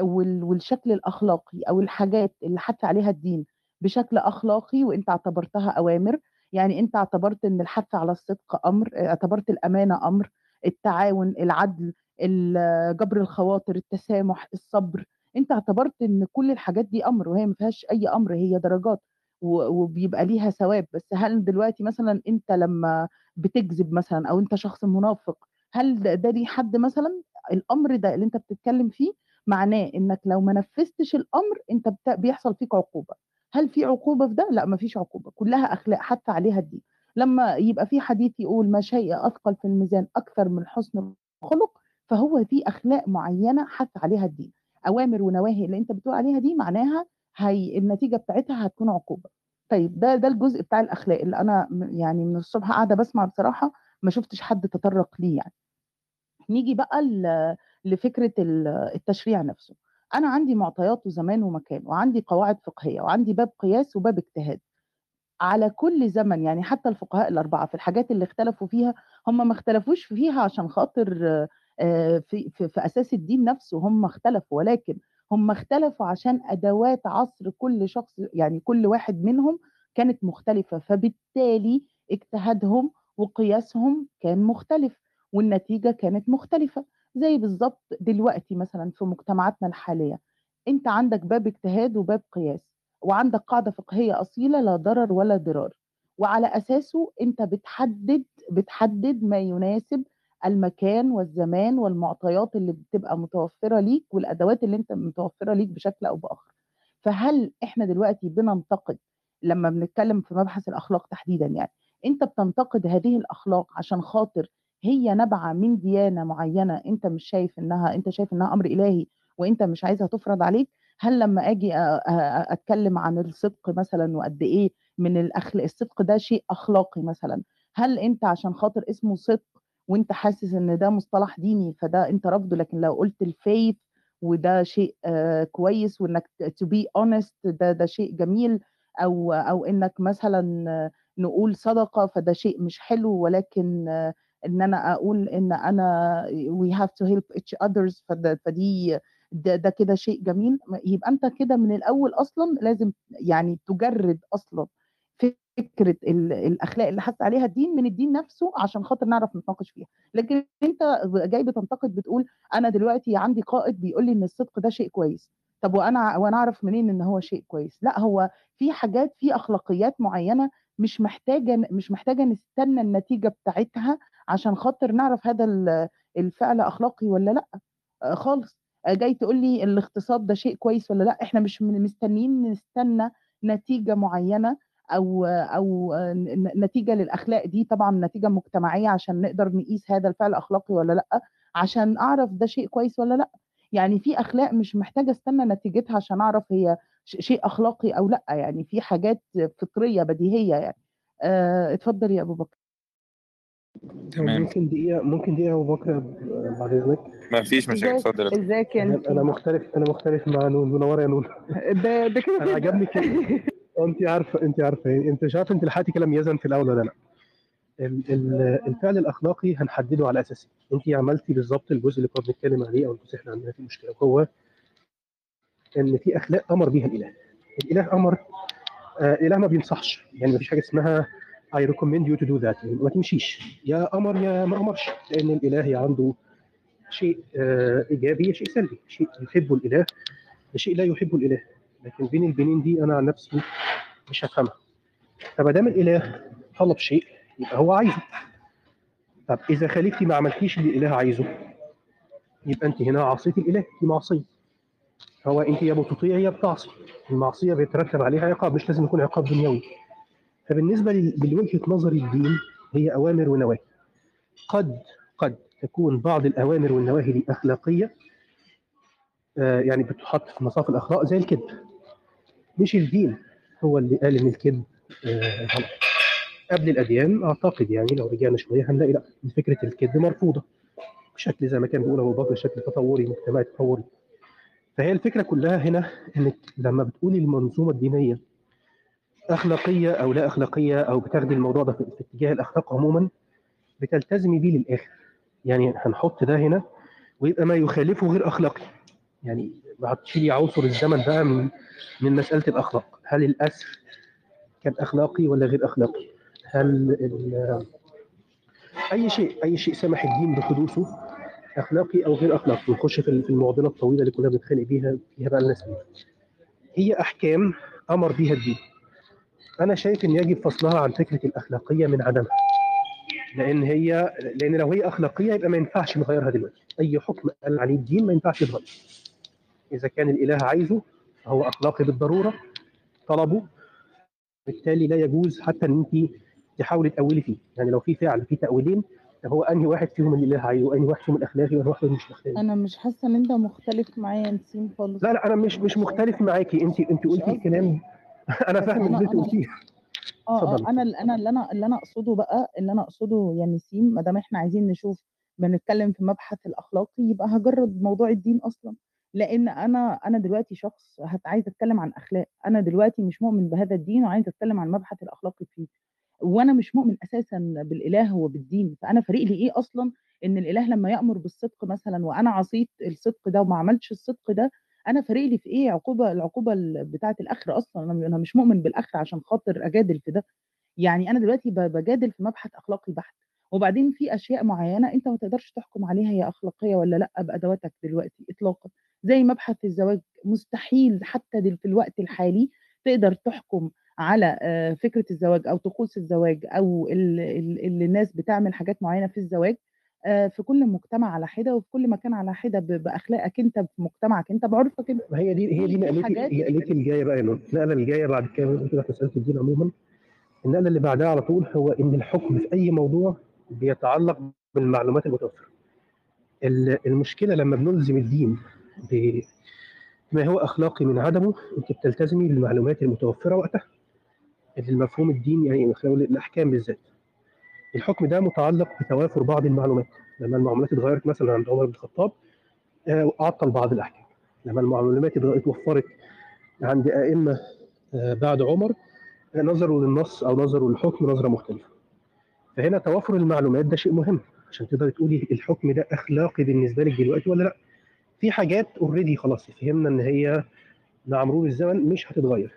Speaker 5: وال- والشكل الأخلاقي أو الحاجات اللي حث عليها الدين. بشكل أخلاقي وأنت اعتبرتها أوامر. يعني أنت اعتبرت إن الحث على الصدق أمر اعتبرت الأمانة أمر التعاون العدل ال- جبر الخواطر التسامح الصبر. أنت اعتبرت إن كل الحاجات دي أمر وهي ما فيهاش أي أمر هي درجات وبيبقى ليها ثواب. بس هل دلوقتي مثلا أنت لما بتكذب مثلا أو أنت شخص منافق هل ده, ده ليه حد مثلا؟ الأمر ده اللي أنت بتتكلم فيه معناه إنك لو ما نفذتش الأمر أنت بيحصل فيك عقوبة. هل في عقوبة في ده؟ لا ما فيش عقوبة كلها أخلاق حتى عليها الدين. لما يبقى في حديث يقول ما شيء أثقل في الميزان أكثر من حسن الخلق فهو في أخلاق معينة حث عليها الدين. أوامر ونواهي اللي أنت بتقول عليها دي معناها هي النتيجة بتاعتها هتكون عقوبة. طيب ده ده الجزء بتاع الأخلاق اللي أنا يعني من الصبح قاعدة بسمع بصراحة ما شفتش حد تطرق ليه يعني. نيجي بقى لفكرة ال- التشريع نفسه. أنا عندي معطيات وزمان ومكان وعندي قواعد فقهية وعندي باب قياس وباب اجتهاد. على كل زمن يعني حتى الفقهاء الأربعة في الحاجات اللي اختلفوا فيها هم ما اختلفوش فيها عشان خاطر آه، في, في, في أساس الدين نفسه هم اختلفوا. ولكن هم اختلفوا عشان أدوات عصر كل شخص يعني كل واحد منهم كانت مختلفة. فبالتالي اجتهادهم وقياسهم كان مختلف والنتيجة كانت مختلفة. زي بالظبط دلوقتي مثلا في مجتمعاتنا الحالية أنت عندك باب اجتهاد وباب قياس وعندك قاعدة فقهية أصيلة لا ضرر ولا ضرار وعلى أساسه أنت بتحدد بتحدد ما يناسب المكان والزمان والمعطيات اللي بتبقى متوفرة ليك والأدوات اللي أنت متوفرة ليك بشكل أو بآخر. فهل إحنا دلوقتي بننتقد لما بنتكلم في مبحث الأخلاق تحديدا يعني أنت بتنتقد هذه الأخلاق عشان خاطر هي نابعة من ديانة معينة أنت مش شايف إنها أنت شايف إنها أمر إلهي وأنت مش عايزها تفرض عليك هل لما آجي أتكلم عن الصدق مثلا وقد إيه من الاخلاق الصدق ده شيء أخلاقي مثلا هل أنت عشان خاطر اسمه صدق وأنت حاسس إن ده مصطلح ديني فده أنت رافضه لكن لو قلت الفيث وده شيء آه كويس وإنك to be honest ده ده شيء جميل أو أو إنك مثلا نقول صدقة فده شيء مش حلو ولكن إن أنا أقول إن أنا we have to help each others فدي ده, ده كده شيء جميل. يبقى أنت كده من الأول أصلا لازم يعني تجرد أصلا فكرة ال- الأخلاق اللي حث عليها الدين من الدين نفسه عشان خاطر نعرف نتناقش فيها. لكن أنت جاي بتنتقد بتقول أنا دلوقتي عندي قائد بيقول لي إن الصدق ده شيء كويس. طب وأنا وأنا أعرف منين إن هو شيء كويس؟ لا هو في حاجات في أخلاقيات معينة مش محتاجة مش محتاجة نستنى النتيجة بتاعتها عشان خاطر نعرف هذا ال- الفعل أخلاقي ولا لأ. آه، خالص. آه، جاي تقول لي الاغتصاب ده شيء كويس ولا لأ؟ إحنا مش مستنيين نستنى نتيجة معينة أو أو آه، نتيجة للأخلاق. دي طبعا نتيجة مجتمعية عشان نقدر نقيس هذا الفعل أخلاقي ولا لأ عشان أعرف ده شيء كويس ولا لأ. يعني في أخلاق مش محتاجة أستنى نتيجتها عشان أعرف هي شيء أخلاقي أو لأ. يعني في حاجات فطرية بديهية يعني. اتفضل يا أبو بكر.
Speaker 3: تمام.
Speaker 6: ممكن دقيقة ممكن دقيقة أبو بكر بعد إذنك.
Speaker 3: ما فيش مشاكل اتفضل.
Speaker 5: ازيك يا
Speaker 6: أنا
Speaker 5: انت
Speaker 6: أنا مختلف أنا مختلف مع نون منورة يا نون.
Speaker 5: ده ده كده
Speaker 6: أنا
Speaker 5: كده
Speaker 6: عجبني كده. أنت عارفة أنت عارفة. أنت مش عارفة أنت لحقتي كلام يزن في الأول ولا لأ. ال- ال- الفعل الأخلاقي هنحدده على أساس إيه؟ أنت عملتي بالظبط الجزء اللي كنا بنتكلم عليه أو الجزء اللي إحنا عندنا فيه مشكلة وهو إن في أخلاق أمر بيها الإله. الإله أمر آه الإله ما بينصحش. يعني ما فيش حاجة اسمها Recommend you to do that. يعني ما تمشيش. يا أمر يا ما أمرش لأن الإله عنده شيء آه، إيجابي شيء سلبي. شيء يحبه الإله شيء لا يحبه الإله. لكن بين البنين دي أنا عن نفسي مش هفهمها. فما دام الإله طلب شيء يبقى هو عايزه. طب إذا خليفتي ما عملتيش اللي الإله عايزه يبقى أنت هنا عصيتي الإله دي معصية. هو أنت يا بتطيعي يا بتعصي. المعصية بيترتب عليها عقاب مش لازم يكون عقاب دنيوي. فبالنسبة لوجهة نظري الدين هي أوامر ونواهي. قد قد تكون بعض الأوامر والنواهي دي اخلاقيه آه، يعني بتحط في مصاف الأخلاق زي الكذب. مش الدين هو اللي قال إن الكذب آه، غلط. قبل الأديان أعتقد يعني لو رجعنا شوية هنلاقي لأ فكرة الكذب مرفوضة بشكل زي ما كان بيقول أبو بكر شكل تطوري مجتمعي تطوري. فهي الفكرة كلها هنا إنك لما بتقولي المنظومة الدينية أخلاقية أو لا أخلاقية أو بتاخدي الموضوع ده في اتجاه الأخلاق عموما بتلتزمي بيه للآخر. يعني هنحط ده هنا ويبقى ما يخالفه غير أخلاقي. يعني هتشيلي عنصر الزمن بقى من من مسألة الأخلاق. هل الاسر كان أخلاقي ولا غير أخلاقي؟ هل أي شيء أي شيء سمح الدين بحدوثه أخلاقي أو غير أخلاقي؟ نخش في المعضلة الطويلة اللي كنا بنتخانق بيها فيها بقى لنا سنين. هي أحكام أمر بها الدين. أنا شايف إن يجب فصلها عن فكرة الأخلاقية من عدمها. لأن هي لأن لو هي أخلاقية يبقى ما ينفعش نغيرها دلوقتي. أي حكم قال عليه الدين ما ينفعش يتغير. إذا كان الإله عايزه فهو أخلاقي بالضرورة طلبه بالتالي لا يجوز حتى إن أنت تحاولي تأولي فيه. يعني لو في فعل في تأويلين طب هو أنهي واحد فيهم اللي الإله عايزه وأنهي واحد فيهم الأخلاقي وأنهي واحد مش الاخلاقي
Speaker 5: أنا مش حاسة إن أنت مختلف معايا يا نسيم خالص.
Speaker 6: لا لا أنا مش مش مختلف معاكي. أنت أنت قلتي. الكلام
Speaker 5: أنا
Speaker 6: فاهم اللي أنت
Speaker 5: أنا-
Speaker 6: قلتيه
Speaker 5: آه. آه أنا أنا اللي أنا اللي أنا أقصده بقى اللي أنا أقصده يا نسيم ما دام إحنا عايزين نشوف بنتكلم في مبحث الأخلاقي يبقى هجرد موضوع الدين أصلا. لأن أنا أنا دلوقتي شخص عايزه أتكلم عن أخلاق. أنا دلوقتي مش مؤمن بهذا الدين وعايزه أتكلم عن المبحث الأخلاقي فيه. وأنا مش مؤمن أساسا بالإله وبالدين. فأنا فارق لي إيه أصلا؟ إن الإله لما يأمر بالصدق مثلا وأنا عصيت الصدق ده وما عملتش الصدق ده أنا فارق لي في إيه عقوبة العقوبة ال- بتاعة الأخر أصلا؟ أنا أنا مش مؤمن بالأخر عشان خاطر أجادل في ده. يعني أنا دلوقتي بجادل في مبحث أخلاقي بحت. وبعدين في أشياء معينة أنت ما تقدرش تحكم عليها هي أخلاقية ولا لأ بأدواتك دلوقتي اطلاقا. زي مبحث الزواج مستحيل حتى في الوقت الحالي تقدر تحكم على آه، فكرة الزواج أو طقوس الزواج أو ال- ال- اللي الناس بتعمل حاجات معينة في الزواج آه، في كل مجتمع على حدة وفي كل مكان على حدة ب- بأخلاقك أنت في مجتمعك أنت بعرفك أنت
Speaker 6: ما هي دي هي دي نقلتي
Speaker 5: حاجات-
Speaker 6: نقلتي الجايه بقى يا نور النقله الجايه بعد كده كده في مساله الدين عموما النقلة اللي بعدها على طول هو إن الحكم في أي موضوع بيتعلق بالمعلومات المتوفرة. ال- المشكلة لما بنلزم الدين بما هو أخلاقي من عدمه أنت بتلتزمي بالمعلومات المتوفرة وقتها المفهوم الدين يعني الأحكام بالذات. الحكم ده متعلق بتوافر بعض المعلومات. لما المعلومات اتغيرت مثلا عند عمر بن الخطاب آه، عطل بعض الأحكام. لما المعلومات اتوفرت عند أئمة آه، بعد عمر آه، نظروا للنص أو نظروا للحكم نظرة مختلفة. فهنا توافر المعلومات ده شيء مهم عشان تقدري تقولي الحكم ده أخلاقي بالنسبة لك دلوقتي ولا لأ. في حاجات اوريدي خلاص فهمنا إن هي مع مرور الزمن مش هتتغير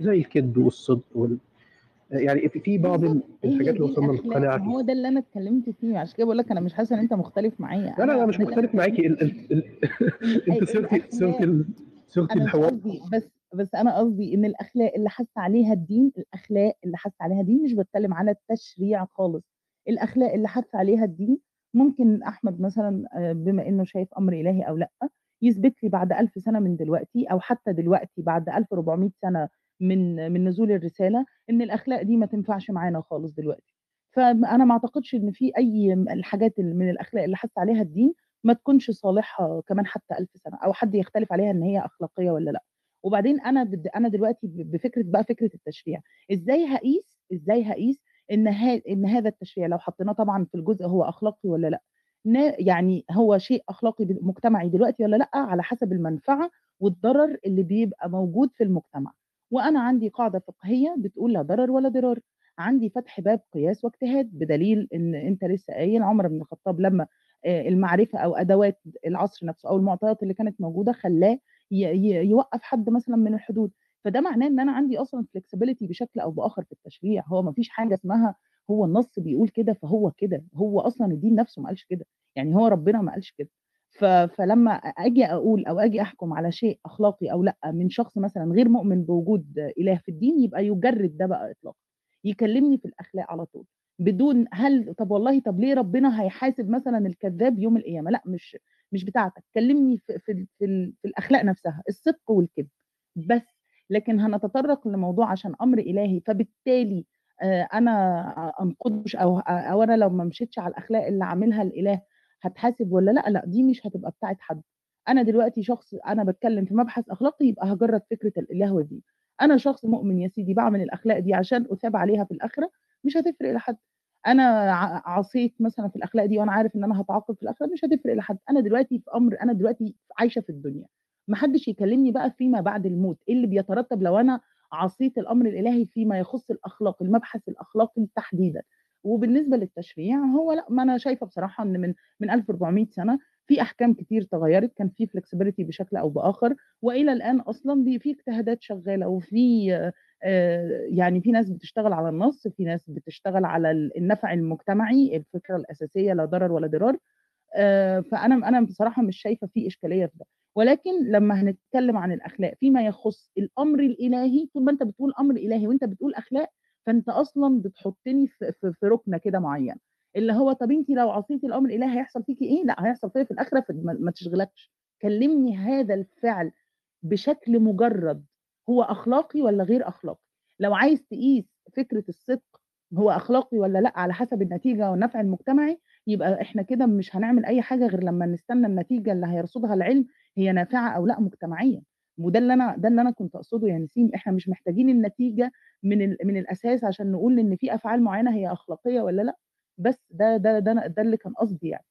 Speaker 6: زي الكذب والصدق وال... يعني في- بعض الحاجات اللي وصلنا
Speaker 5: للقناعة هو ده اللي أنا اتكلمت فيه. عشان كده بقول لك أنا مش حاسة إن أنت مختلف معايا.
Speaker 6: لا لا لا مش مختلف معاكي.
Speaker 5: أنت
Speaker 6: صرتي. صرتي صرتي
Speaker 5: أنا
Speaker 6: الحوار.
Speaker 5: بس بس أنا قصدي إن الأخلاق اللي حث عليها الدين الأخلاق اللي حث عليها الدين مش بتكلم على التشريع خالص. الأخلاق اللي حث عليها الدين ممكن أحمد مثلا آه، بما إنه شايف أمر إلهي أو لأ يثبت لي بعد ألف سنة من دلوقتي أو حتى دلوقتي بعد 1400 سنة من من نزول الرسالة إن الأخلاق دي ما تنفعش معانا خالص دلوقتي فانا ما أعتقدش إن في أي الحاجات من الأخلاق اللي حث عليها الدين ما تكونش صالحة كمان حتى ألف سنة أو حد يختلف عليها إن هي أخلاقية ولا لأ وبعدين أنا. أنا دلوقتي بفكرة بقى فكرة التشريع إزاي هقيس إزاي هقيس إن. إن هذا التشريع لو حطيناه طبعا في الجزء هو أخلاقي ولا لأ يعني هو شيء أخلاقي مجتمعي دلوقتي ولا لأ على حسب المنفعة والضرر اللي بيبقى موجود في المجتمع وأنا عندي قاعدة فقهية بتقول لا ضرر ولا ضرار. عندي فتح باب قياس واجتهاد بدليل إن أنت لسه قايل عمر بن الخطاب لما آه، المعرفة أو أدوات العصر نفسه أو المعطيات اللي كانت موجودة خلاه يوقف حد مثلا من الحدود. فده معناه إن أنا عندي أصلا فلكسبيليتي بشكل أو بآخر في التشريع. هو ما فيش حاجة اسمها هو النص بيقول كده فهو كده. هو أصلا الدين نفسه ما قالش كده. يعني هو ربنا ما قالش كده. فلمّا أ آجي أقول أو آجي أحكم على شيء أخلاقي أو لأ من شخص مثلًا غير مؤمن بوجود إله في الدين، يبقى يجرّد ده بقى إطلاقًا، يكلمني في الأخلاق على طول، بدون هل طب والله طب ليه ربنا هيحاسب مثلًا الكذاب يوم القيامة؟ لأ مش مش بتاعتك، كلمني في في في في الأخلاق نفسها، الصدق والكذب بس، لكن هنتطرق لموضوع عشان أمر إلهي، فبالتالي آآ أنا أ أنقضش أو أو أنا لو ما مشيتش على الأخلاق اللي عاملها الإله هاتحاسب والّا لأ، لأ دي مش هتبقى بتاعة حد، أنا دلوقتي شخص أنا باتكلم في مبحث أخلاقي يبقى هاجرّد فكرة الإله والدين، أنا شخص مؤمن يا سيدي باعمل الأخلاق دي عشان أُثاب عليها في الآخرة، مش هتفرق لحد، أنا ع عصيت مثلًا في الأخلاق دي وأنا عارف إن أنا هاتعاقب في الآخرة، مش هتفرق لحد، أنا دلوقتي في أمر أنا دلوقتي عايشة في الدنيا، ما حدش يكلمني بقى فيما بعد الموت، إيه اللي بيترتب لو أنا عصيت الأمر الإلهي فيما يخص الأخلاق، المبحث الأخلاقي تحديدًا، وبالنسبة للتشريع هو لأ، ما أنا شايفة بصراحة إن من من 1400 سنة في أحكام كتير اتغيّرت، كان في flexibility بشكل أو بآخر، وإلى الآن أصلًا بي في اجتهادات شغالة وفي آآ يعني في ناس بتشتغل على النص، في ناس بتشتغل على ال النفع المجتمعي، الفكرة الأساسية لا ضرر ولا ضرار، آآ فأنا أنا بصراحة مش شايفة في إشكالية في ده، ولكن لمّا هنتكلم عن الأخلاق فيما يخص الأمر الإلهي، طول ما أنت بتقول أمر إلهي وأنت بتقول أخلاق، فأنت أصلًا بتحطني في في في رُكنة كده معيّنة، اللي هو طب أنتِ لو عصيتِ الأمر الإلهي هيحصل فيكِ إيه؟ لأ هيحصل فيّا في الآخرة فما ما تشغلكش، كلمني هذا الفعل بشكل مجرد هو أخلاقي والّا غير أخلاقي، لو عايز تقيس فكرة الصدق هو أخلاقي والّا لأ؟ على حسب النتيجة والنفع المجتمعي، يبقى إحنا كده مش هنعمل أي حاجة غير لمّا نستنى النتيجة اللي هيرصدها العلم هي نافعة أو لأ مجتمعيًا، وده اللي أنا ده اللي أنا كنت أقصده يا نسيم، إحنا مش محتاجين النتيجة من من الأساس عشان نقول إن في أفعال معيّنة هي أخلاقية والّا لأ، بس ده ده ده ده اللي كان قصدي يعني.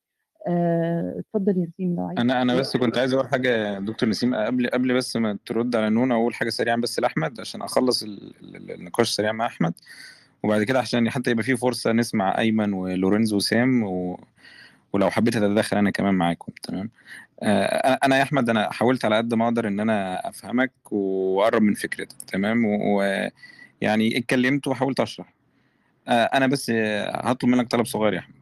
Speaker 5: آآ اتفضل يا نسيم لو عايز
Speaker 3: أنا أنا بس كنت عايز أقول حاجة يا دكتور نسيم قبل قبل بس ما ترد على نونا أقول حاجة سريعًا بس لأحمد عشان ال النقاش سريعًا مع أحمد، وبعد كده عشان حتى يبقى في فرصة نسمع أيمن ولورينزو وسام و ولو حبيت أتدخل أنا كمان معاكم تمام، آآ أنا يا أحمد أنا حاولت على قد ما أقدر إن أنا أفهمك وأقرّب من فكرتك تمام، ويعني اتكلمت وحاولت أشرح، آآ أنا بس هاطلب منك طلب صغير يا أحمد،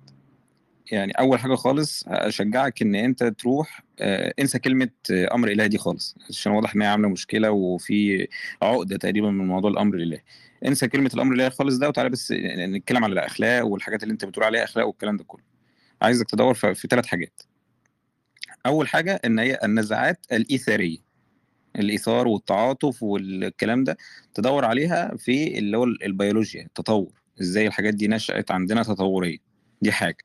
Speaker 3: يعني أول حاجة خالص أشجعك إن أنت تروح آآ انسى كلمة أمر إلهي دي خالص، عشان واضح إن هي عاملة مشكلة وفي عقدة تقريبًا من موضوع الأمر الإلهي، انسى كلمة الأمر الإلهي خالص ده وتعالَ بس نتكلم على الأخلاق والحاجات اللي أنت بتقول عليها أخلاق والكلام ده كله، عايزك تدوّر في 3 حاجات. أول حاجة إن هي النزعات الإيثارية، الإيثار والتعاطف والكلام ده تدوّر عليها في اللي هو ال البيولوجيا، التطور، إزاي الحاجات دي نشأت عندنا تطوريًا، دي حاجة.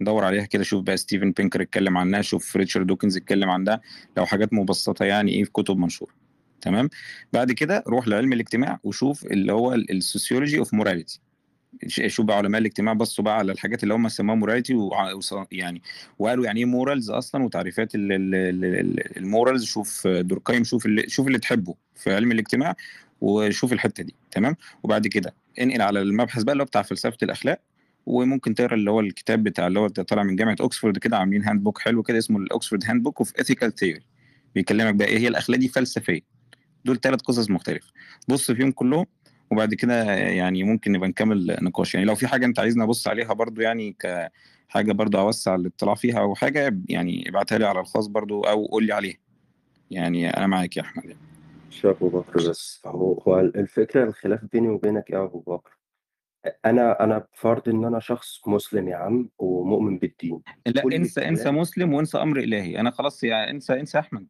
Speaker 3: دور عليها كده شوف بقى ستيفن بينكر اتكلم عنها شوف ريتشارد دوكنز اتكلم عنها. لو حاجات مبسطة يعني إيه في كتب منشورة. تمام؟ بعد كده روح لعلم الاجتماع وشوف اللي هو ال sociology of morality شوف بقى علماء الاجتماع بصوا بقى على الحاجات اللي هم سموها morality يعني وقالوا يعني إيه morals أصلا وتعريفات ال morals شوف دوركايم شوف اللي شوف اللي تحبه في علم الاجتماع وشوف الحتة دي تمام؟ وبعد كده انقل على المبحث بقى اللي هو بتاع فلسفة الأخلاق وممكن تقرأ اللي هو الكتاب بتاع اللي هو طالع من جامعة اوكسفورد كده عاملين handbook حلو كده اسمه ال Oxford Handbook of Ethical Theory بيكلمك بقى إيه هي الأخلاق دي فلسفية. دول ثلاث قصص مختلفة. بص فيهم كلهم وبعد كده يعني ممكن نبقى نكمل نقاش. يعني لو في حاجة أنت عايزني أبص عليها برضو يعني كحاجة برضو أوسع الاطلاع فيها أو حاجة يعني ابعتها لي على الخاص برضو أو قول لي عليها. يعني أنا معاك يا أحمد. يعني.
Speaker 1: مش أبو بكر؟ بس هو هو الفكرة الخلاف بيني وبينك يا أبو بكر أنا أنا بفرض إن أنا شخص مسلم يا عم ومؤمن بالدين.
Speaker 3: لا انسى انسى مسلم وانسى أمر إلهي. أنا خلاص يعني انسى انسى أحمد.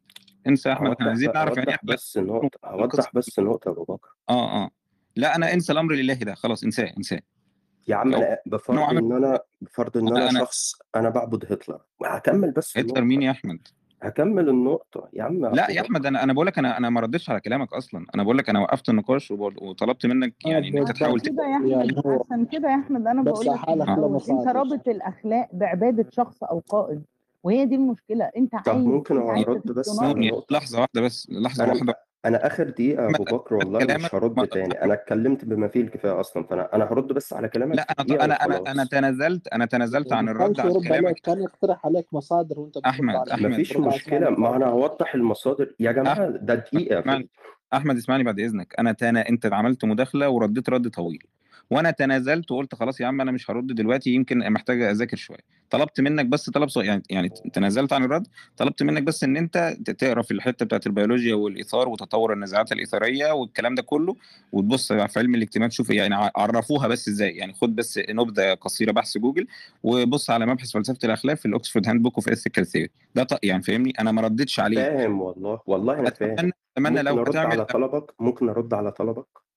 Speaker 3: انسى أحمد. إحنا
Speaker 1: هوضح
Speaker 3: عايزين نعرف يعني.
Speaker 1: بس نقطة هوضح بس نقطة يا أبو بكر.
Speaker 3: آه آه. لا أنا أنسى الأمر الالهي ده. خلاص انساه انساه.
Speaker 1: يا عم أنا بفرض
Speaker 3: نوع
Speaker 1: إن أنا بفرض إن
Speaker 3: أنا-
Speaker 1: أنا
Speaker 3: أنا-
Speaker 1: شخص أنا بعبد هتلر. هكمل بس
Speaker 3: هتلر
Speaker 1: النقطة.
Speaker 3: مين يا أحمد؟
Speaker 1: هكمل النقطة. يا عم
Speaker 3: لا يا. أحمد أنا أنا بقول لك أنا أنا ما ردتش على كلامك أصلا. أنا بقول لك أنا وقفت النقاش وطلبت منك يعني ان انت
Speaker 5: عشان
Speaker 3: تحاول
Speaker 5: كده يا
Speaker 7: أحمد
Speaker 5: عشان كده يا أحمد
Speaker 7: أنا
Speaker 5: بقول لك الأول،
Speaker 7: أنت.
Speaker 5: رابط الأخلاق بعبادة شخص أو قائد وهي دي المشكلة. أنت
Speaker 1: طب
Speaker 5: عايز
Speaker 1: ممكن
Speaker 5: انت عايز
Speaker 1: ارد بس
Speaker 3: لحظة واحدة بس لحظة
Speaker 1: أنا
Speaker 3: واحدة.
Speaker 1: أنا آخر دقيقة يا ابو بكر والله
Speaker 3: كلامك
Speaker 1: مش هرد تاني أنا اتكلمت بما فيه الكفاية أصلا فأنا أنا هرد بس على كلامك
Speaker 3: لا
Speaker 1: في
Speaker 3: أنا
Speaker 1: دقيقة
Speaker 3: أنا أنا
Speaker 1: وخلاص.
Speaker 3: أنا تنازلت أنا تنازلت عن الرد على
Speaker 7: يرد
Speaker 3: كلامك
Speaker 7: كان يقترح عليك مصادر وأنت بترد
Speaker 3: أحمد،
Speaker 7: عليه.
Speaker 3: أحمد.
Speaker 1: مفيش
Speaker 7: مشكلة
Speaker 1: ما
Speaker 7: أنا.
Speaker 1: هوضح المصادر يا جماعة ده دقيقة
Speaker 3: اسمعني أحمد اسمعني بعد إذنك أنا تنا... أنت عملت مداخلة ورديت رد طويل وأنا تنازلت وقلت خلاص يا عم أنا مش هرد دلوقتي يمكن محتاج اذاكر شوية. طلبت منك بس طلب صغير يعني يعني تنازلت عن الرد طلبت منك بس ان انت تقرأ في الحتة بتاعت البيولوجيا والإيثار وتطور النزعات الإيثارية والكلام ده كله وتبص في علم الاجتماع تشوف يعني عرفوها بس إزاي. يعني خد بس نبذة قصيرة بحث جوجل وبص على مبحث فلسفة الأخلاق في ال Oxford Handbook of Ethical Theory. ده يعني فاهمني؟ أنا ما ردتش عليه
Speaker 1: فاهم والله والله أنا فاهم. أتمنى
Speaker 3: لو هتعمل
Speaker 1: على طلبك؟ ممكن أرد على طلبك؟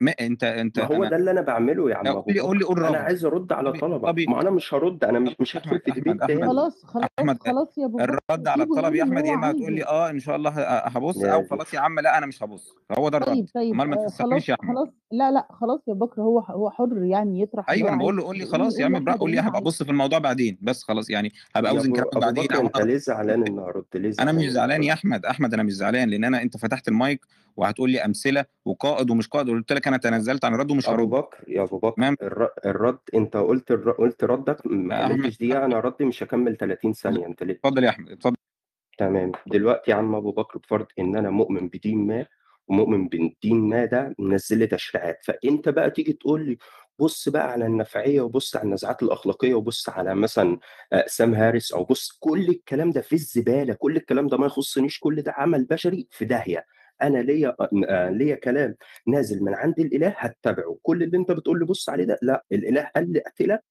Speaker 3: ما أنت أنت
Speaker 1: ما هو
Speaker 3: أنا
Speaker 1: ده اللي أنا بعمله يا عم
Speaker 3: قول لي قول لي قول
Speaker 1: أنا
Speaker 3: رد
Speaker 1: عايز أرد على
Speaker 3: طب-
Speaker 1: طلبك
Speaker 3: طب-
Speaker 1: ما أنا مش هرد أنا مش مش هدخل في ديبيت
Speaker 3: أحمد
Speaker 1: تاني.
Speaker 5: خلاص خلاص
Speaker 3: أحمد
Speaker 5: خلاص يا أبو بكر
Speaker 3: الرد على الطلب يا
Speaker 5: أحمد
Speaker 3: يا إما هتقول لي آه إن شاء الله ه- هبص أو
Speaker 1: دي
Speaker 3: خلاص يا عم لا أنا مش هبص. هو ده الرد.
Speaker 5: طيب طيب
Speaker 3: أمال ما
Speaker 5: آه،
Speaker 3: تستنيش يا أحمد.
Speaker 5: خلاص لا لا خلاص يا بكر هو هو حر يعني يطرح أيوه
Speaker 3: أنا بقول له قول لي خلاص يا عم قول لي هبقى أبص في الموضوع بعدين. بس خلاص يعني هبقى
Speaker 1: يا أوزن
Speaker 3: كلامك بعدين أنت
Speaker 1: ليه زعلان ان هرد ليه أنا
Speaker 3: مش
Speaker 1: ان
Speaker 3: زعلان يا أحمد. أحمد أنا مش زعلان لأن أنا أنت فتحت المايك وهتقول لي أمثلة وقائد ومش قائد قلت لك أنا تنازلت عن الرد ومش
Speaker 1: أبو
Speaker 3: هرد.
Speaker 1: بكر يا أبو بكر الر- الرد أنت قلت الر... قلت ردك ما كملتش دقيقة أنا ردي مش هكمل 30 ثانية أنت ليه؟
Speaker 3: اتفضل يا أحمد اتفضل.
Speaker 1: تمام. دلوقتي يا عم أبو بكر بفرض إن أنا مؤمن بدين ما ومؤمن بالدين ما ده منزل لي تشريعات. فأنت بقى تيجي تقول لي بص بقى على النفعية وبص على النزاعات الأخلاقية وبص على مثلا آه، سام هاريس أو بص كل الكلام ده في الزبالة كل الكلام ده ما يخصنيش كل ده عمل بشري في داهية. أنا ليا آه، ليا كلام نازل من عند الإله هتبعه كل اللي أنت بتقول لي بص عليه ده لا الإله قال لي أقتلك.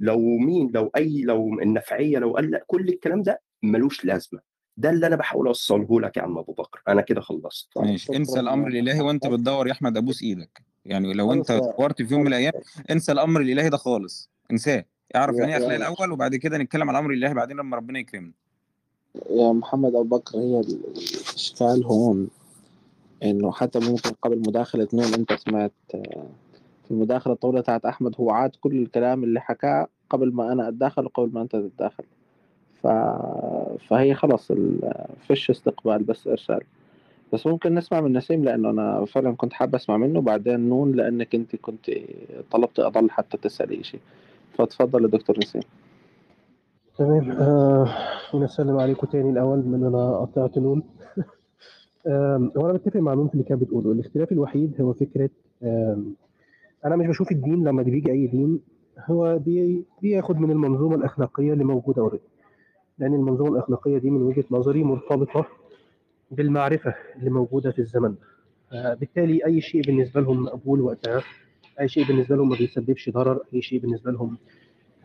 Speaker 1: لو مين لو أي لو النفعية لو قال لا كل الكلام ده ملوش لازمة. ده اللي أنا بحاول أوصله لك يا عم أبو بكر. أنا كده خلصت.
Speaker 3: ماشي. انسى الأمر الإلهي
Speaker 7: وأنت
Speaker 3: بتدور يا أحمد أبوس إيدك. يعني لو
Speaker 7: أنت
Speaker 3: دورت في يوم من الأيام انسى الأمر الإلهي ده خالص. انساه. اعرف يعني إيه
Speaker 7: أخلاق
Speaker 3: الأول وبعد كده نتكلم على الأمر الإلهي بعدين لما ربنا يكرمنا.
Speaker 7: يا محمد أبو بكر هي ال- الإشكال هون. إنه حتى ممكن قبل مداخلة نون أنت سمعت في المداخلة الطويلة بتاعت أحمد هو عاد كل الكلام اللي حكاه قبل ما أنا أتداخل وقبل ما أنت تتداخل. ف... فهي خلاص ال... فيش استقبال بس إرسال. بس ممكن نسمع من نسيم لأنه أنا فعلا كنت حابب أسمع منه وبعدين نون لأنك أنت كنت طلبت أضل حتى تسألي شيء فتفضل دكتور نسيم.
Speaker 6: تمام آه ونسلم عليكم تاني الأول من أنا قطعت نون. أنا بتفق مع نون في اللي كانت بتقوله. الاختلاف الوحيد هو فكرة آم، أنا مش بشوف الدين لما بيجي أي دين هو بي بياخد من المنظومة الأخلاقية اللي موجودة already لأن المنظومة الأخلاقية دي من وجهة نظري مرتبطة بالمعرفة اللي موجودة في الزمن. بالتالي أي شيء بالنسبة لهم مقبول وقتها أي شيء بالنسبة لهم ما بيسببش ضرر أي شيء بالنسبة لهم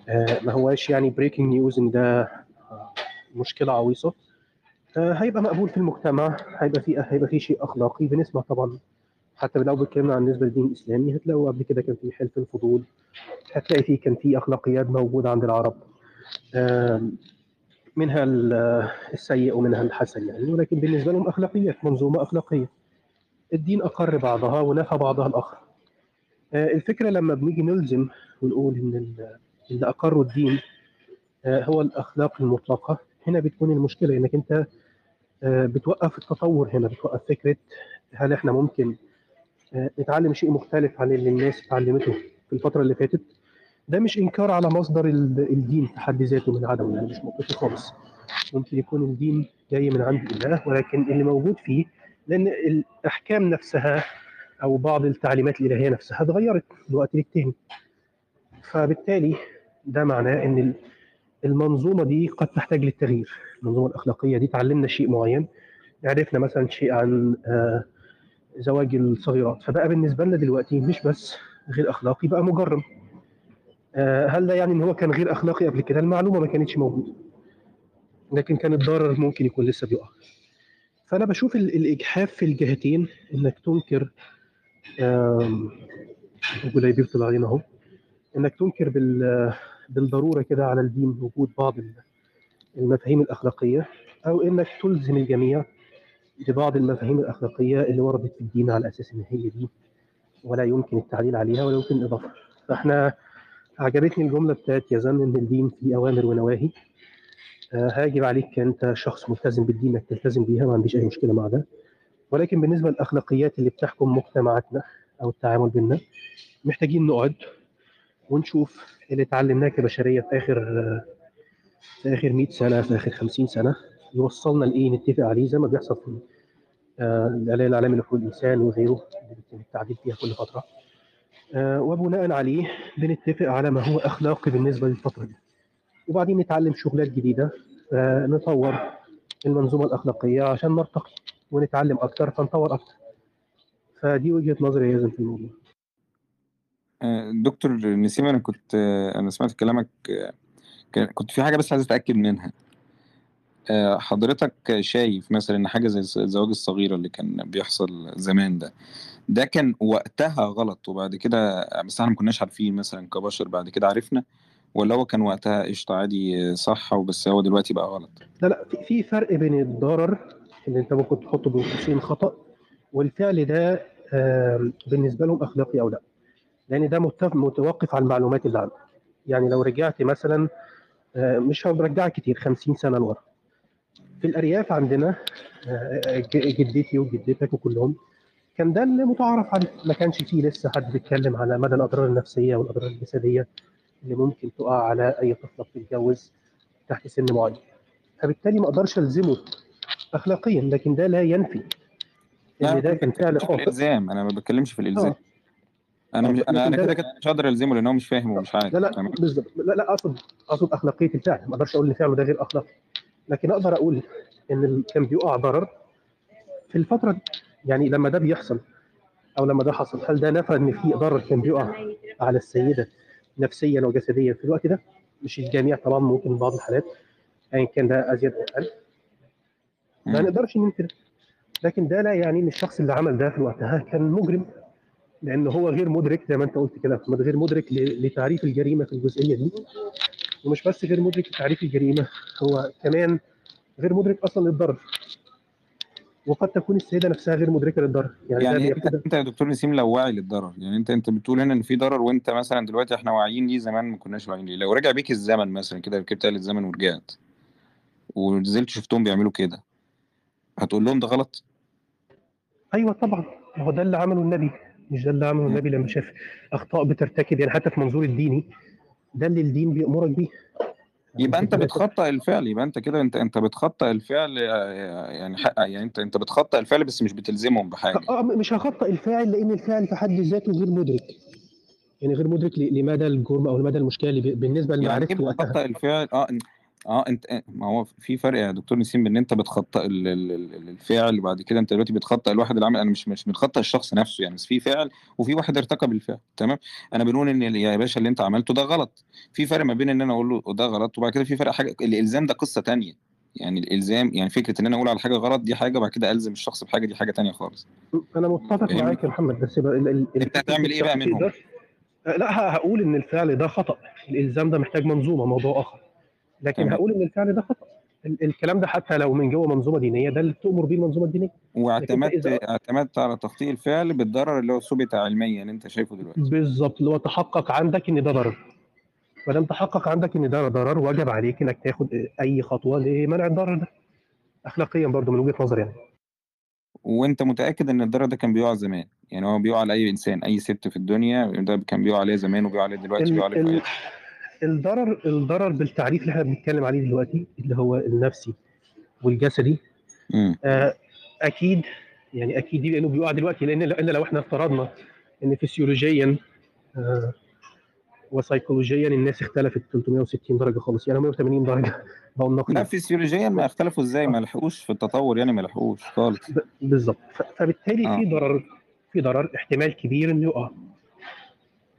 Speaker 6: آه، ما هواش يعني بريكنج نيوز إن ده آه، مشكلة عويصة. آه، هيبقى مقبول في المجتمع هيبقى في هيبقى في شيء أخلاقي. بنسمع طبعا حتى لو بتكلمنا عن بالنسبة للدين الإسلامي هتلاقوا قبل كده كان في حلف الفضول هتلاقي فيه كان في أخلاقيات موجودة عند العرب منها ال- السيء ومنها الحسن يعني ولكن بالنسبة لهم أخلاقيات منظومة أخلاقية. الدين أقر بعضها ونفى بعضها الآخر. آه، الفكرة لما بنيجي نلزم ونقول إن ال- اللي اقروا الدين آه، هو الأخلاق المطلقة هنا بتكون المشكلة إنك أنت آه، بتوقف التطور هنا بتوقف فكرة هل إحنا ممكن آه، نتعلم شيء مختلف عن اللي الناس اتعلمته في الفترة اللي فاتت. ده مش إنكار على مصدر ال- الدين في حد ذاته من عدمه يعني مش موقفي خالص. ممكن يكون الدين جاي من عند الله ولكن اللي موجود فيه لأن الأحكام نفسها أو بعض التعليمات الإلهية نفسها اتغيرت من وقت للتاني. فبالتالي ده معناه إن المنظومة دي قد تحتاج للتغيير. المنظومة الأخلاقية دي تعلمنا شيء معين. عرفنا مثلا شيء عن آه، زواج الصغيرات. فبقى بالنسبة لنا دلوقتي مش بس غير أخلاقي بقى مجرم. آه، هل ده يعني إن هو كان غير أخلاقي قبل كده؟ المعلومة ما كانتش موجودة. لكن كان الضرر ممكن يكون لسه بيقع. فأنا بشوف ال- الإجحاف في الجهتين إنك تنكر آم، ولا بيبطل علينا أهو. إنك تنكر بال بالضرورة كده على الدين وجود بعض ال- المفاهيم الأخلاقية أو إنك تلزم الجميع ببعض المفاهيم الأخلاقية اللي وردت في الدين على أساس إن هي دي ولا يمكن التعديل عليها ولا يمكن الإضافة. فإحنا عجبتني الجملة بتاعت يزن إن الدين فيه أوامر ونواهي. آه، هاجب عليك أنت شخص ملتزم بالدين إنك تلتزم بيها ما عنديش أي مشكلة مع ده. ولكن بالنسبة للأخلاقيات اللي بتحكم مجتمعاتنا أو التعامل بيننا محتاجين نقعد ونشوف اللي اتعلمناه كبشرية في آخر في آخر 100 سنة في آخر 50 سنة. يوصلنا لإيه؟ نتفق عليه زي ما بيحصل في آه، الإعلان العالمي لحقوق الانسان وغيره اللي التعديل فيها كل فترة. آه، وبناء عليه بنتفق على ما هو أخلاقي بالنسبة للفترة دي. وبعدين نتعلم شغلات جديدة آه، نطور المنظومة الأخلاقية عشان نرتقي ونتعلم أكتر فنطور أكتر. فدي وجهة نظري لازم في الموضوع
Speaker 3: دكتور نسيم أنا كنت أنا سمعت كلامك كنت في حاجة بس عايز أتأكد منها. آه، حضرتك شايف مثلا إن حاجة زي الزواج الصغيرة اللي كان بيحصل زمان ده ده كان وقتها غلط وبعد كده بس إحنا ما كناش عارفين مثلا كبشر بعد كده عرفنا؟ ولا هو كان وقتها قشطة عادي صح وبس هو دلوقتي بقى غلط؟
Speaker 6: لا لا في- فرق بين الضرر اللي أنت ممكن تحطه بين قوسين خطأ والفعل ده بالنسبة لهم أخلاقي أو لا. لأن ده متوقف على المعلومات اللي عندك يعني لو رجعت مثلا آه، مش هرجعك كتير 50 سنة لورا. في الأرياف عندنا آه، جدتي وجدتك وكلهم كان ده اللي متعارف عليه. ما كانش فيه لسه حد بيتكلم على مدى الأضرار النفسية والأضرار الجسدية اللي ممكن تقع على أي طفله بتتجوز تحت سن معين. فبالتالي ما أقدرش ألزمه اخلاقيا لكن ده لا ينفي. إن ده كان فعل خاطئ.
Speaker 3: الإلزام. أنا ما بتكلمش في الإلزام.
Speaker 6: آه.
Speaker 3: أنا مش أنا
Speaker 6: لكن
Speaker 3: أنا
Speaker 6: ده
Speaker 3: كده كده مش هقدر ألزمه لأن هو مش فاهم ومش عارف
Speaker 6: لا لا بالظبط لا لا اقصد أقصد أخلاقية الفعل. ما أقدرش أقول إن فعله ده غير أخلاقي. لكن أقدر أقول إن كان بيقع ضرر في الفترة دي. يعني لما ده بيحصل أو لما ده حصل هل ده نفى إن في ضرر كان بيقع على السيدة نفسيا وجسديا في الوقت ده؟ مش الجميع طبعا ممكن بعض الحالات ايا كان ده أزيد أو أقل. ما. نقدرش ننكر. لكن ده لا يعني إن الشخص اللي عمل ده في وقتها كان مجرم. لأن هو غير مدرك زي ما أنت قلت كده محمد غير مدرك لتعريف الجريمة في الجزئية دي. ومش بس غير مدرك لتعريف الجريمة هو كمان غير مدرك أصلا للضرر. وقد تكون السيدة نفسها غير مدركة للضرر. يعني
Speaker 3: يعني
Speaker 6: أنت
Speaker 3: أنت يا دكتور نسيم لو واعي للضرر. يعني أنت أنت بتقول هنا إن في ضرر وأنت مثلا دلوقتي إحنا واعيين ليه زمان ما كناش واعيين ليه. لو رجع بيك الزمن مثلا كده ركبت آلة الزمن ورجعت ونزلت شفتهم بيعملوا كده هتقول لهم ده غلط؟
Speaker 6: أيوه طبعا. ما هو ده اللي عمله النبي. مش ده اللي عمله. النبي لما شاف أخطاء بترتكب يعني حتى في منظور الديني ده اللي الدين بيامرك بيه.
Speaker 3: يبقى
Speaker 6: أنت
Speaker 3: بتخطئ الفعل يبقى أنت كده أنت أنت بتخطئ الفعل يعني حق يعني أنت أنت بتخطئ الفعل بس مش بتلزمهم بحاجة.
Speaker 6: آه مش هخطئ الفاعل لأن الفاعل في حد ذاته غير مدرك. يعني غير مدرك لمدى الجرم أو لمدى المشكلة اللي بالنسبة
Speaker 3: يعني
Speaker 6: لمعرفته وقتها.
Speaker 3: بتخطئ الفعل آه آه أنت ما هو في فرق يا دكتور نسيم بان أنت بتخطئ ال- ال- ال- الفعل وبعد كده أنت دلوقتي بتخطئ الواحد اللي عمل أنا مش مش بتخطئ الشخص نفسه يعني بس في فعل وفي واحد ارتكب الفعل تمام؟ أنا بنقول إن يا باشا اللي أنت عملته ده غلط. في فرق ما بين إن أنا أقول له ده غلط وبعد كده في فرق حاجة الإلزام ده قصة تانية. يعني الإلزام يعني فكرة إن أنا أقول على حاجة غلط دي حاجة وبعد كده ألزم الشخص بحاجة دي حاجة تانية خالص.
Speaker 6: أنا متفق معاك يا محمد بس يبقى ال- ال-
Speaker 3: أنت هتعمل إيه بقى منهم؟
Speaker 6: آه، لا هقول إن الفعل ده خطأ. الإلزام ده محتاج منظومة موضوع آخر. لكن. هقول إن الفعل ده خطأ. ال- الكلام ده حتى لو من جوه منظومة دينية ده اللي بتؤمر بيه المنظومة الدينية.
Speaker 3: واعتمدت
Speaker 6: إذا-
Speaker 3: اعتمدت على تخطيط الفعل بالضرر اللي هو ثبت علميا أنت شايفه دلوقتي.
Speaker 6: بالظبط. اللي هو تحقق عندك إن ده ضرر. ما دام تحقق عندك إن ده ضرر وجب عليك إنك تاخد أي خطوة لمنع الضرر ده. اخلاقيا برضو من وجهة نظري يعني.
Speaker 3: وأنت متأكد إن الضرر ده كان بيقع زمان؟ يعني هو بيقع على أي إنسان أي ست في الدنيا ده كان بيقع عليه زمان وبيقع عليه دلوقتي
Speaker 6: ال-
Speaker 3: بيقع عليه
Speaker 6: الضرر الضرر بالتعريف اللي إحنا بنتكلم عليه دلوقتي اللي هو النفسي والجسدي. آه، أكيد يعني أكيد دي لأنه بيقع دلوقتي لأن لأن لو إحنا افترضنا إن فسيولوجيا آه، وسيكولوجيا الناس اختلفت 360 درجة خالص يعني 180 درجة. بقوا
Speaker 3: لا
Speaker 6: النقيض
Speaker 3: فيسيولوجيا ما اختلفوا إزاي؟ ما لحقوش في التطور يعني ما لحقوش خالص.
Speaker 6: بالظبط. فبالتالي
Speaker 3: آه.
Speaker 6: في ضرر في ضرر احتمال كبير إنه يقع.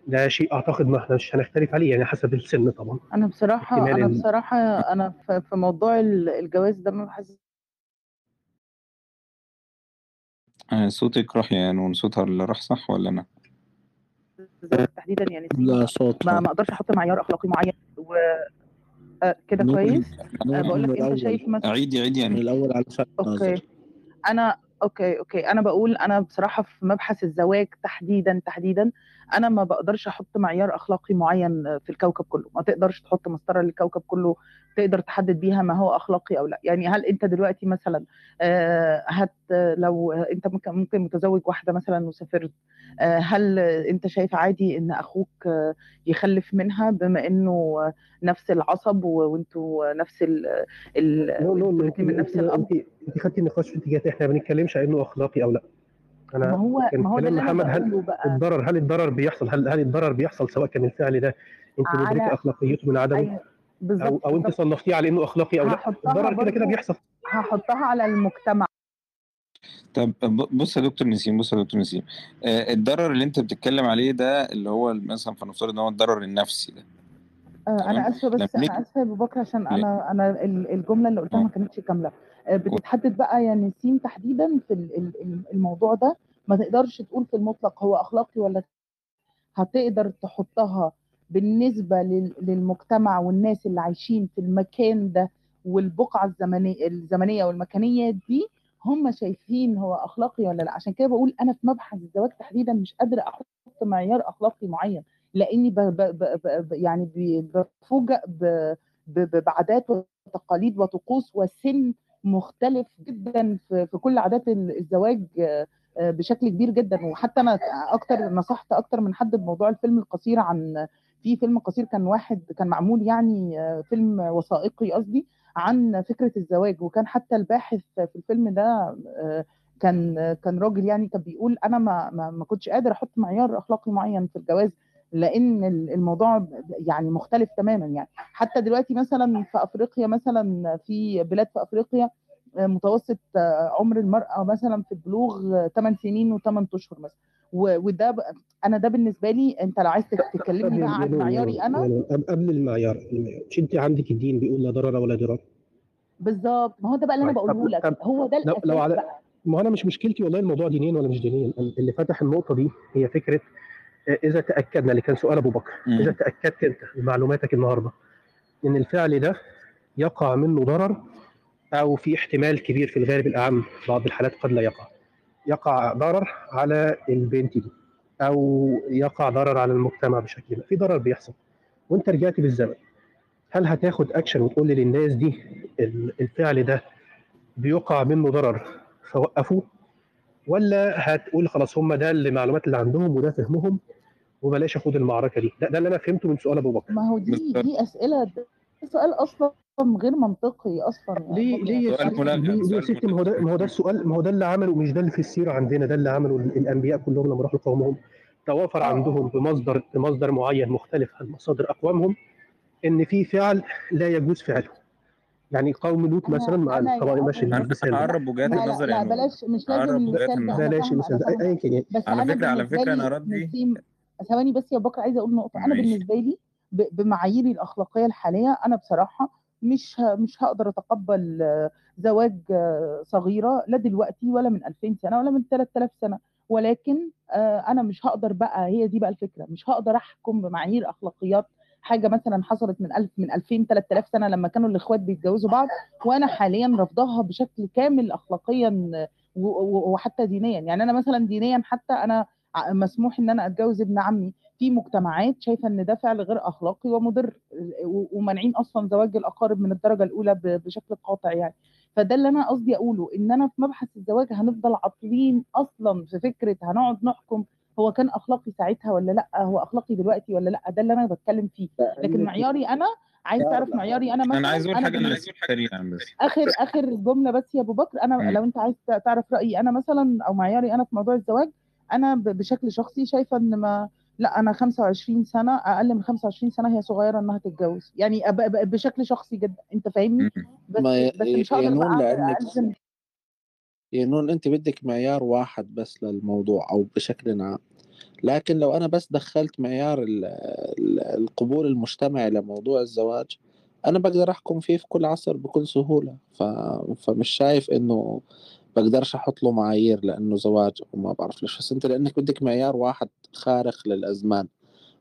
Speaker 6: ده شيء أعتقد ما إحنا مش هنختلف عليه يعني حسب السن طبعا.
Speaker 5: أنا بصراحه
Speaker 6: أنا
Speaker 5: بصراحة أنا في موضوع ال- الجواز ده ما بحس
Speaker 3: آه، صوتك راح يا نون صوتها اللي راح صح ولا أنا؟
Speaker 5: تحديدا يعني
Speaker 7: لا صوت
Speaker 5: ما ما أقدرش أحط معيار أخلاقي معين و آه، كده كويس؟ آه، بقول
Speaker 7: من
Speaker 5: لك انت شايف مثلا
Speaker 3: عيدي عيدي
Speaker 7: من
Speaker 3: يعني
Speaker 7: الأول علشان
Speaker 5: okay.
Speaker 7: ناظر
Speaker 5: أنا okay okay. أنا بقول أنا بصراحة في مبحث الزواج تحديدا تحديدا أنا ما بقدرش أحط معيار أخلاقي معين في الكوكب كله. ما تقدرش تحط مسطرة للكوكب كله تقدر تحدد بيها ما هو أخلاقي أو لأ. يعني هل أنت دلوقتي مثلا آه، هت لو أنت ممكن متزوج واحدة مثلا وسافرت آه، هل أنت شايف عادي إن أخوك يخلف منها بما إنه نفس العصب وأنتوا نفس ال ال من نفس الاب
Speaker 6: أنت أنت خدتي النقاش في اتجاه إحنا ما بنتكلمش على إنه أخلاقي أو لأ.
Speaker 5: ما
Speaker 6: أنا
Speaker 5: هو
Speaker 6: كان
Speaker 5: ما هو ده
Speaker 6: كلام
Speaker 5: اللي
Speaker 6: محمد هل
Speaker 5: بقى.
Speaker 6: الضرر هل الضرر بيحصل؟ هل هل الضرر بيحصل سواء كان الفعل ده انت
Speaker 5: على-
Speaker 6: مدركة أخلاقيته من عدمه؟ أو
Speaker 5: بالظبط.
Speaker 6: أو انت
Speaker 5: بالظبط
Speaker 6: صنفتيه على إنه أخلاقي أو لا؟
Speaker 5: هحطها
Speaker 6: الضرر كده كده بيحصل.
Speaker 5: هحطها على المجتمع.
Speaker 3: طب ب- بص يا دكتور نسيم بص يا دكتور نسيم. آه، الضرر اللي انت بتتكلم عليه ده اللي هو مثلا فنفترض إن هو الضرر النفسي ده.
Speaker 5: آه، أنا
Speaker 3: آسفة
Speaker 5: بس أنا آسفة يا أبو بكر عشان أنا أنا ال- الجملة اللي قلتها ما كانتش كاملة. آه،. بتتحدد بقى يا نسيم تحديدا في ال- ال- ال- الموضوع ده. ما تقدرش تقول في المطلق هو أخلاقي ولا هتقدر تحطها بالنسبة لل- للمجتمع والناس اللي عايشين في المكان ده والبقعة الزمنيه الزمنية والمكانية دي هم شايفين هو أخلاقي ولا لأ. عشان كده بقول أنا في مبحث الزواج تحديدا مش قادرة أحط معيار أخلاقي معين. لاني ب ب ب ب ب- يعني بفوجئ بعادات وتقاليد وطقوس وسن مختلف جدا في في كل عادات ال- الزواج آه، بشكل كبير جدا. وحتى أنا أكتر نصحت أكتر من حد بموضوع الفيلم القصير عن في فيلم قصير كان واحد كان معمول يعني آه، فيلم وثائقي قصدي عن فكرة الزواج. وكان حتى الباحث في الفيلم ده آه، كان كان راجل يعني كان بيقول أنا ما ما كنتش قادر أحط معيار أخلاقي معين في الجواز. لأن ال- الموضوع يعني مختلف تماما يعني. حتى دلوقتي مثلا في أفريقيا مثلا في بلاد في أفريقيا آه، متوسط آه، عمر المرأة مثلا في البلوغ 8 سنين و8 أشهر مثلا. و- وده ب- أنا ده بالنسبة لي أنت لو عايز
Speaker 6: طب
Speaker 5: تكلمني
Speaker 6: يا
Speaker 5: بقى عن معياري
Speaker 6: نون قبل المعيار. مش أنت عندك الدين بيقول لا ضرر ولا ضرار؟
Speaker 5: بالظبط. ما هو ده بقى اللي أنا
Speaker 6: طيب
Speaker 5: بقوله لك. هو ده
Speaker 6: لو لو على
Speaker 5: بقى.
Speaker 6: ما أنا مش مشكلتي والله الموضوع دينيا ولا مش دينيا. اللي فتح النقطة دي هي فكرة آه، إذا تأكدنا اللي كان سؤال أبو بكر.
Speaker 3: إذا.
Speaker 6: تأكدت أنت بمعلوماتك النهارده إن الفعل ده يقع منه ضرر أو في احتمال كبير في الغالب الأعم بعض الحالات قد لا يقع. يقع ضرر على البنت دي أو يقع ضرر على المجتمع بشكل ما. في ضرر بيحصل. وأنت رجعت بالزمن. هل هتاخد اكشن وتقول للناس دي ال- الفعل ده بيقع منه ضرر فوقفوه؟ ولا هتقول خلاص هم ده المعلومات اللي عندهم وده فهمهم وبلاش اخد المعركة دي. ده, ده اللي أنا فهمته من سؤال أبو بكر.
Speaker 5: ما هو دي دي أسئلة ده سؤال أصلا غير منطقي أصلا يا
Speaker 6: ليه ليه يا
Speaker 3: سؤال
Speaker 6: ستي ما هو ده ما هو ده السؤال ما هو ده اللي عمله مش ده اللي في السيرة عندنا ده اللي عمله ال- الأنبياء كلهم لما راحوا لقومهم توافر
Speaker 5: آه.
Speaker 6: عندهم بمصدر بمصدر معين مختلف عن مصادر أقوامهم إن في فعل لا يجوز فعله. يعني قوم لوط مثلا مع طبعا ماشي المثال
Speaker 3: هقرب وجهات النظر نور
Speaker 5: بلاش مش لازم المثال
Speaker 6: بلاش المثال
Speaker 5: فاهمه
Speaker 6: ايا كان يعني
Speaker 3: على فكره على فكرة
Speaker 5: أنا
Speaker 3: ردي
Speaker 5: ثواني بس يا بكر عايزة أقول نقطة.
Speaker 3: أنا
Speaker 5: بالنسبة لي بمعاييري الأخلاقية الحالية أنا بصراحة مش مش هقدر أتقبل زواج صغيرة لا دلوقتي ولا من 2000 سنة ولا من 3000 سنة. ولكن آه، أنا مش هقدر بقى هي دي بقى الفكرة. مش هقدر أحكم بمعايير أخلاقيات حاجة مثلا حصلت من 1000 من 2000 3000 سنة لما كانوا الإخوات بيتجوزوا بعض وأنا حاليا رافضاها بشكل كامل اخلاقيا وحتى دينيا. يعني أنا مثلا دينيا حتى أنا مسموح إن أنا أتجوز ابن عمي. في مجتمعات شايفة إن ده فعل غير أخلاقي ومضر ومانعين أصلا زواج الأقارب من الدرجة الأولى بشكل قاطع يعني. فده اللي أنا قصدي أقوله إن أنا في مبحث الزواج هنفضل عاطلين أصلا في فكرة هنقعد نحكم هو كان أخلاقي ساعتها ولا لأ هو أخلاقي دلوقتي ولا لأ. ده اللي أنا بتكلم فيه. لكن معياري أنا عايز تعرف معياري أنا مثلا
Speaker 3: أنا عايز أقول
Speaker 5: أنا
Speaker 3: حاجة
Speaker 5: بالنسبة
Speaker 3: لنسيم سريعا بس.
Speaker 5: آخر آخر جملة بس يا أبو بكر
Speaker 3: أنا.
Speaker 5: لو أنت عايز تعرف رأيي أنا مثلا أو معياري أنا في موضوع الزواج أنا بشكل شخصي شايفة إن ما لأ أنا 25 سنة أقل من 25 سنة هي صغيرة إنها تتجوز. يعني بشكل شخصي جدا أنت فاهمني. بس بس مش هقدر
Speaker 2: ينون
Speaker 5: بقى
Speaker 2: لأنك
Speaker 5: الزم
Speaker 2: ينون أنت بدك معيار واحد بس للموضوع أو بشكل عام. لكن لو أنا بس دخلت معيار ال- ال- القبول المجتمعي لموضوع الزواج أنا بقدر أحكم فيه في كل عصر بكل سهولة. ف... فمش شايف إنه بقدرش أحط له معايير لأنه زواج وما بعرف ليش. بس أنت لأنك بدك معيار واحد خارق للأزمان.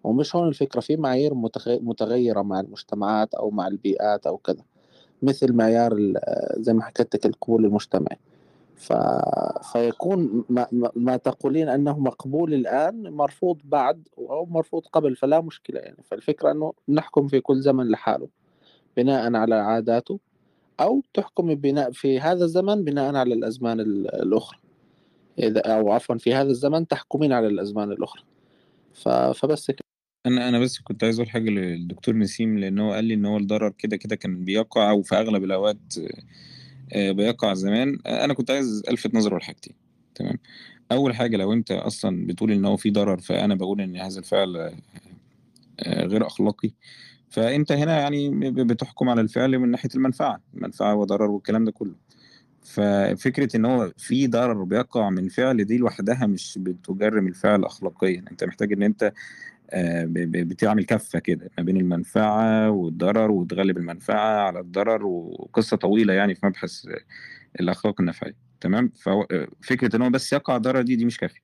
Speaker 2: ومش هون الفكرة. في معايير متغ- متغيرة مع المجتمعات أو مع البيئات أو كذا. مثل معيار زي ما حكيت لك القبول المجتمعي. ف... فيكون ما... ما تقولين أنه مقبول الآن مرفوض بعد أو مرفوض قبل. فلا مشكلة يعني. فالفكرة أنه نحكم في كل زمن لحاله. بناء على عاداته. أو تحكم بناء في هذا الزمن بناء على الأزمان ال- الأخرى. إذا أو عفوا في هذا الزمن تحكمين على الأزمان الأخرى. فبس كده.
Speaker 3: أنا أنا بس كنت عايز أقول حاجة للدكتور نسيم لأن هو قال لي إن هو الضرر كده كده كان بيقع وفي أغلب الأوقات آه، بيقع زمان. آه، أنا كنت عايز ألفت نظره لحاجتين تمام؟ أول حاجة لو أنت أصلا بتقول إن هو في ضرر فأنا بقول إن هذا الفعل آه، غير أخلاقي فأنت هنا يعني بتحكم على الفعل من ناحية المنفعة، منفعة وضرر والكلام ده كله. ففكرة إن هو في ضرر بيقع من فعل دي لوحدها مش بتجرم الفعل أخلاقيًا، أنت محتاج آآ ب ب بتعمل كَفّة كده ما بين المنفعة والضرر وتغلِّب المنفعة على الضرر وقصة طويلة يعني في مبحث الأخلاق النفعية. تمام، آآ فكرة إن هو بس يقع ضرر دي، دي مش كافية،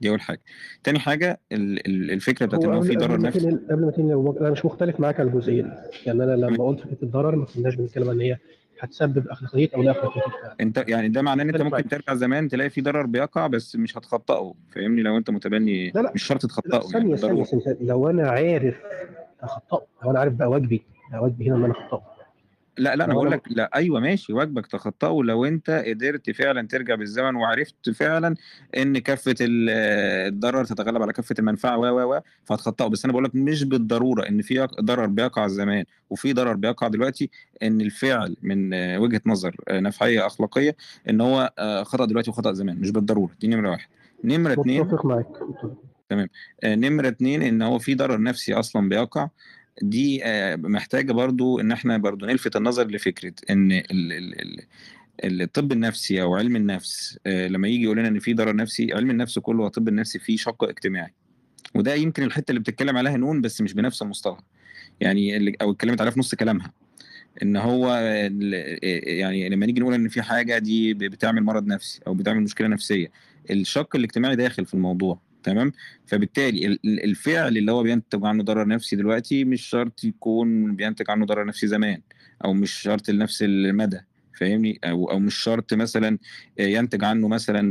Speaker 3: دي أول حاجة. تاني حاجة ال ال الفكرة بتاعة
Speaker 6: هو
Speaker 3: إن هو
Speaker 6: قبل
Speaker 3: في ضرر نفسي
Speaker 6: قبل ما تنقل أنا مش مختلف معاك على الجزئية دي، يعني أنا
Speaker 3: تمام.
Speaker 6: لمّا قُلت فكرة الضرر ما كناش بنتكلم إن هي هتسبب أخلاقيات أو لا أخلاقيات الفعل.
Speaker 3: أنت يعني ده معناه أنت
Speaker 6: مختلف
Speaker 3: ممكن
Speaker 6: معاك.
Speaker 3: ترجع زمان تلاقي في ضرر بيقع بس مش هتخطّئه، فاهمني، لو أنت متبني
Speaker 6: لا، لأ،
Speaker 3: مش شرط تخطّئه يعني
Speaker 6: ثانية، ثانية،
Speaker 3: بالضرورة.
Speaker 6: ثانية، لو أنا عارف أخطّئه، لو أنا عارف بقى واجبي، ده واجبي هنا إن أنا أخطّئه.
Speaker 3: أنا
Speaker 6: لو
Speaker 3: باقول
Speaker 6: أنا
Speaker 3: لك لأ أيوه ماشي واجبك تخطّئه لو أنت قدرت فعلًا ترجع بالزمن وعرفت فعلًا إن كَفّة ال الضرر تتغلب على كَفّة المنفعة و، و، و، فهتخطّئه، بس أنا باقول لك مش بالضرورة إن في ضرر بيقع زمان وفي ضرر بيقع دلوقتي، إن الفعل من وجهة نظر نفعية أخلاقية إن هو آآ خطأ دلوقتي وخطأ زمان، مش بالضرورة، دي نمرة 1. نمرة 2
Speaker 6: متّفق معاك،.
Speaker 3: تمام. نمرة 2 إن هو في ضرر نفسي أصلًا بيقع، دي آآ محتاجة برضه إن إحنا برضه نلفت النظر لفكرة إن ال ال ال الطِب النفسي أو علم النفس آآ لمّا ييجي يقول لنا إن في ضرر نفسي، علم النفس كله والطِب النفسي فيه شَق اجتماعي، وده يمكن الحتّة اللي بتتكلم عليها نون بس مش بنفس المصطلح، يعني أو اتكلمت عليها في نُص كلامها، إن هو آآ يعني لمّا نيجي نقول إن في حاجة دي بتعمل مرض نفسي أو بتعمل مشكلة نفسية، الشَق الاجتماعي داخل في الموضوع. تمام، فبالتالي ال ال الفعل اللي هو بينتج عنه ضرر نفسي دلوقتي مش شرط يكون بينتج عنه ضرر نفسي زمان، أو مش شرط لنفس المدى فاهمني، أو أو مش شرط مثلًا ينتج عنه مثلًا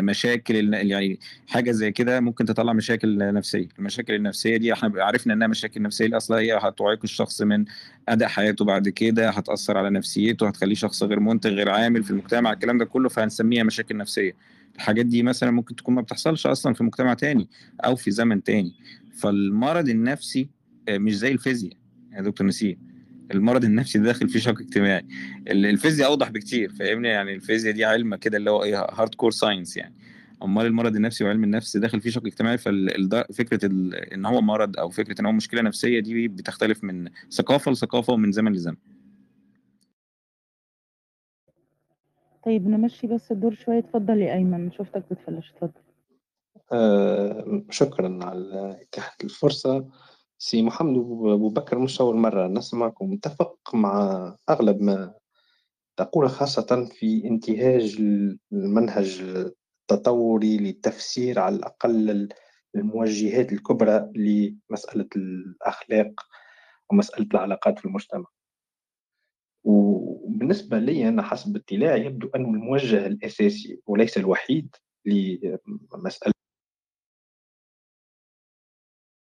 Speaker 3: مشاكل يعني حاجة زي كده ممكن تطلّع مشاكل نفسية، المشاكل النفسية دي إحنا ب عرفنا إنها مشاكل نفسية أصلها هي هتعيق الشخص من أداء حياته بعد كده، هتأثّر على نفسيته، هتخلّيه شخص غير مُنتج، غير عامل في المجتمع، الكلام ده كله، فهنسميها مشاكل نفسية. الحاجات دي مثلًا ممكن تكون ما بتحصلش أصلًا في مجتمع تاني أو في زمن تاني، فالمرض النفسي آآ مش زي الفيزيا يا دكتور نسيم، المرض النفسي داخل فيه شَق اجتماعي، ال الفيزيا أوضح بكتير فاهمني، يعني الفيزيا دي علم كده اللي هو إيه hardcore science يعني، أما المرض النفسي وعلم النفس داخل فيه شَق اجتماعي ال إن هو مرض أو فكرة إن هو مشكلة نفسية دي بتختلف من ثقافة لثقافة ومن زمن لزمن.
Speaker 5: طيب نمشّي بس الدور شوية، اتفضل يا أيمن، شُفتك بتفلّش، اتفضل.
Speaker 8: آآ شكرًا على إتاحة الفرصة. سي محمد أبو بكر مش أول مرّة نسمعك ومتفق مع أغلب ما تقوله خاصةً في انتهاج ال المنهج التطوري لتفسير على الأقل ال الموجهات الكبرى لمسألة الأخلاق ومسألة العلاقات في المجتمع. وبالنسبة ليّا أنا حسب اطلاعي يبدو أنه الموجه الأساسي وليس الوحيد لمسألة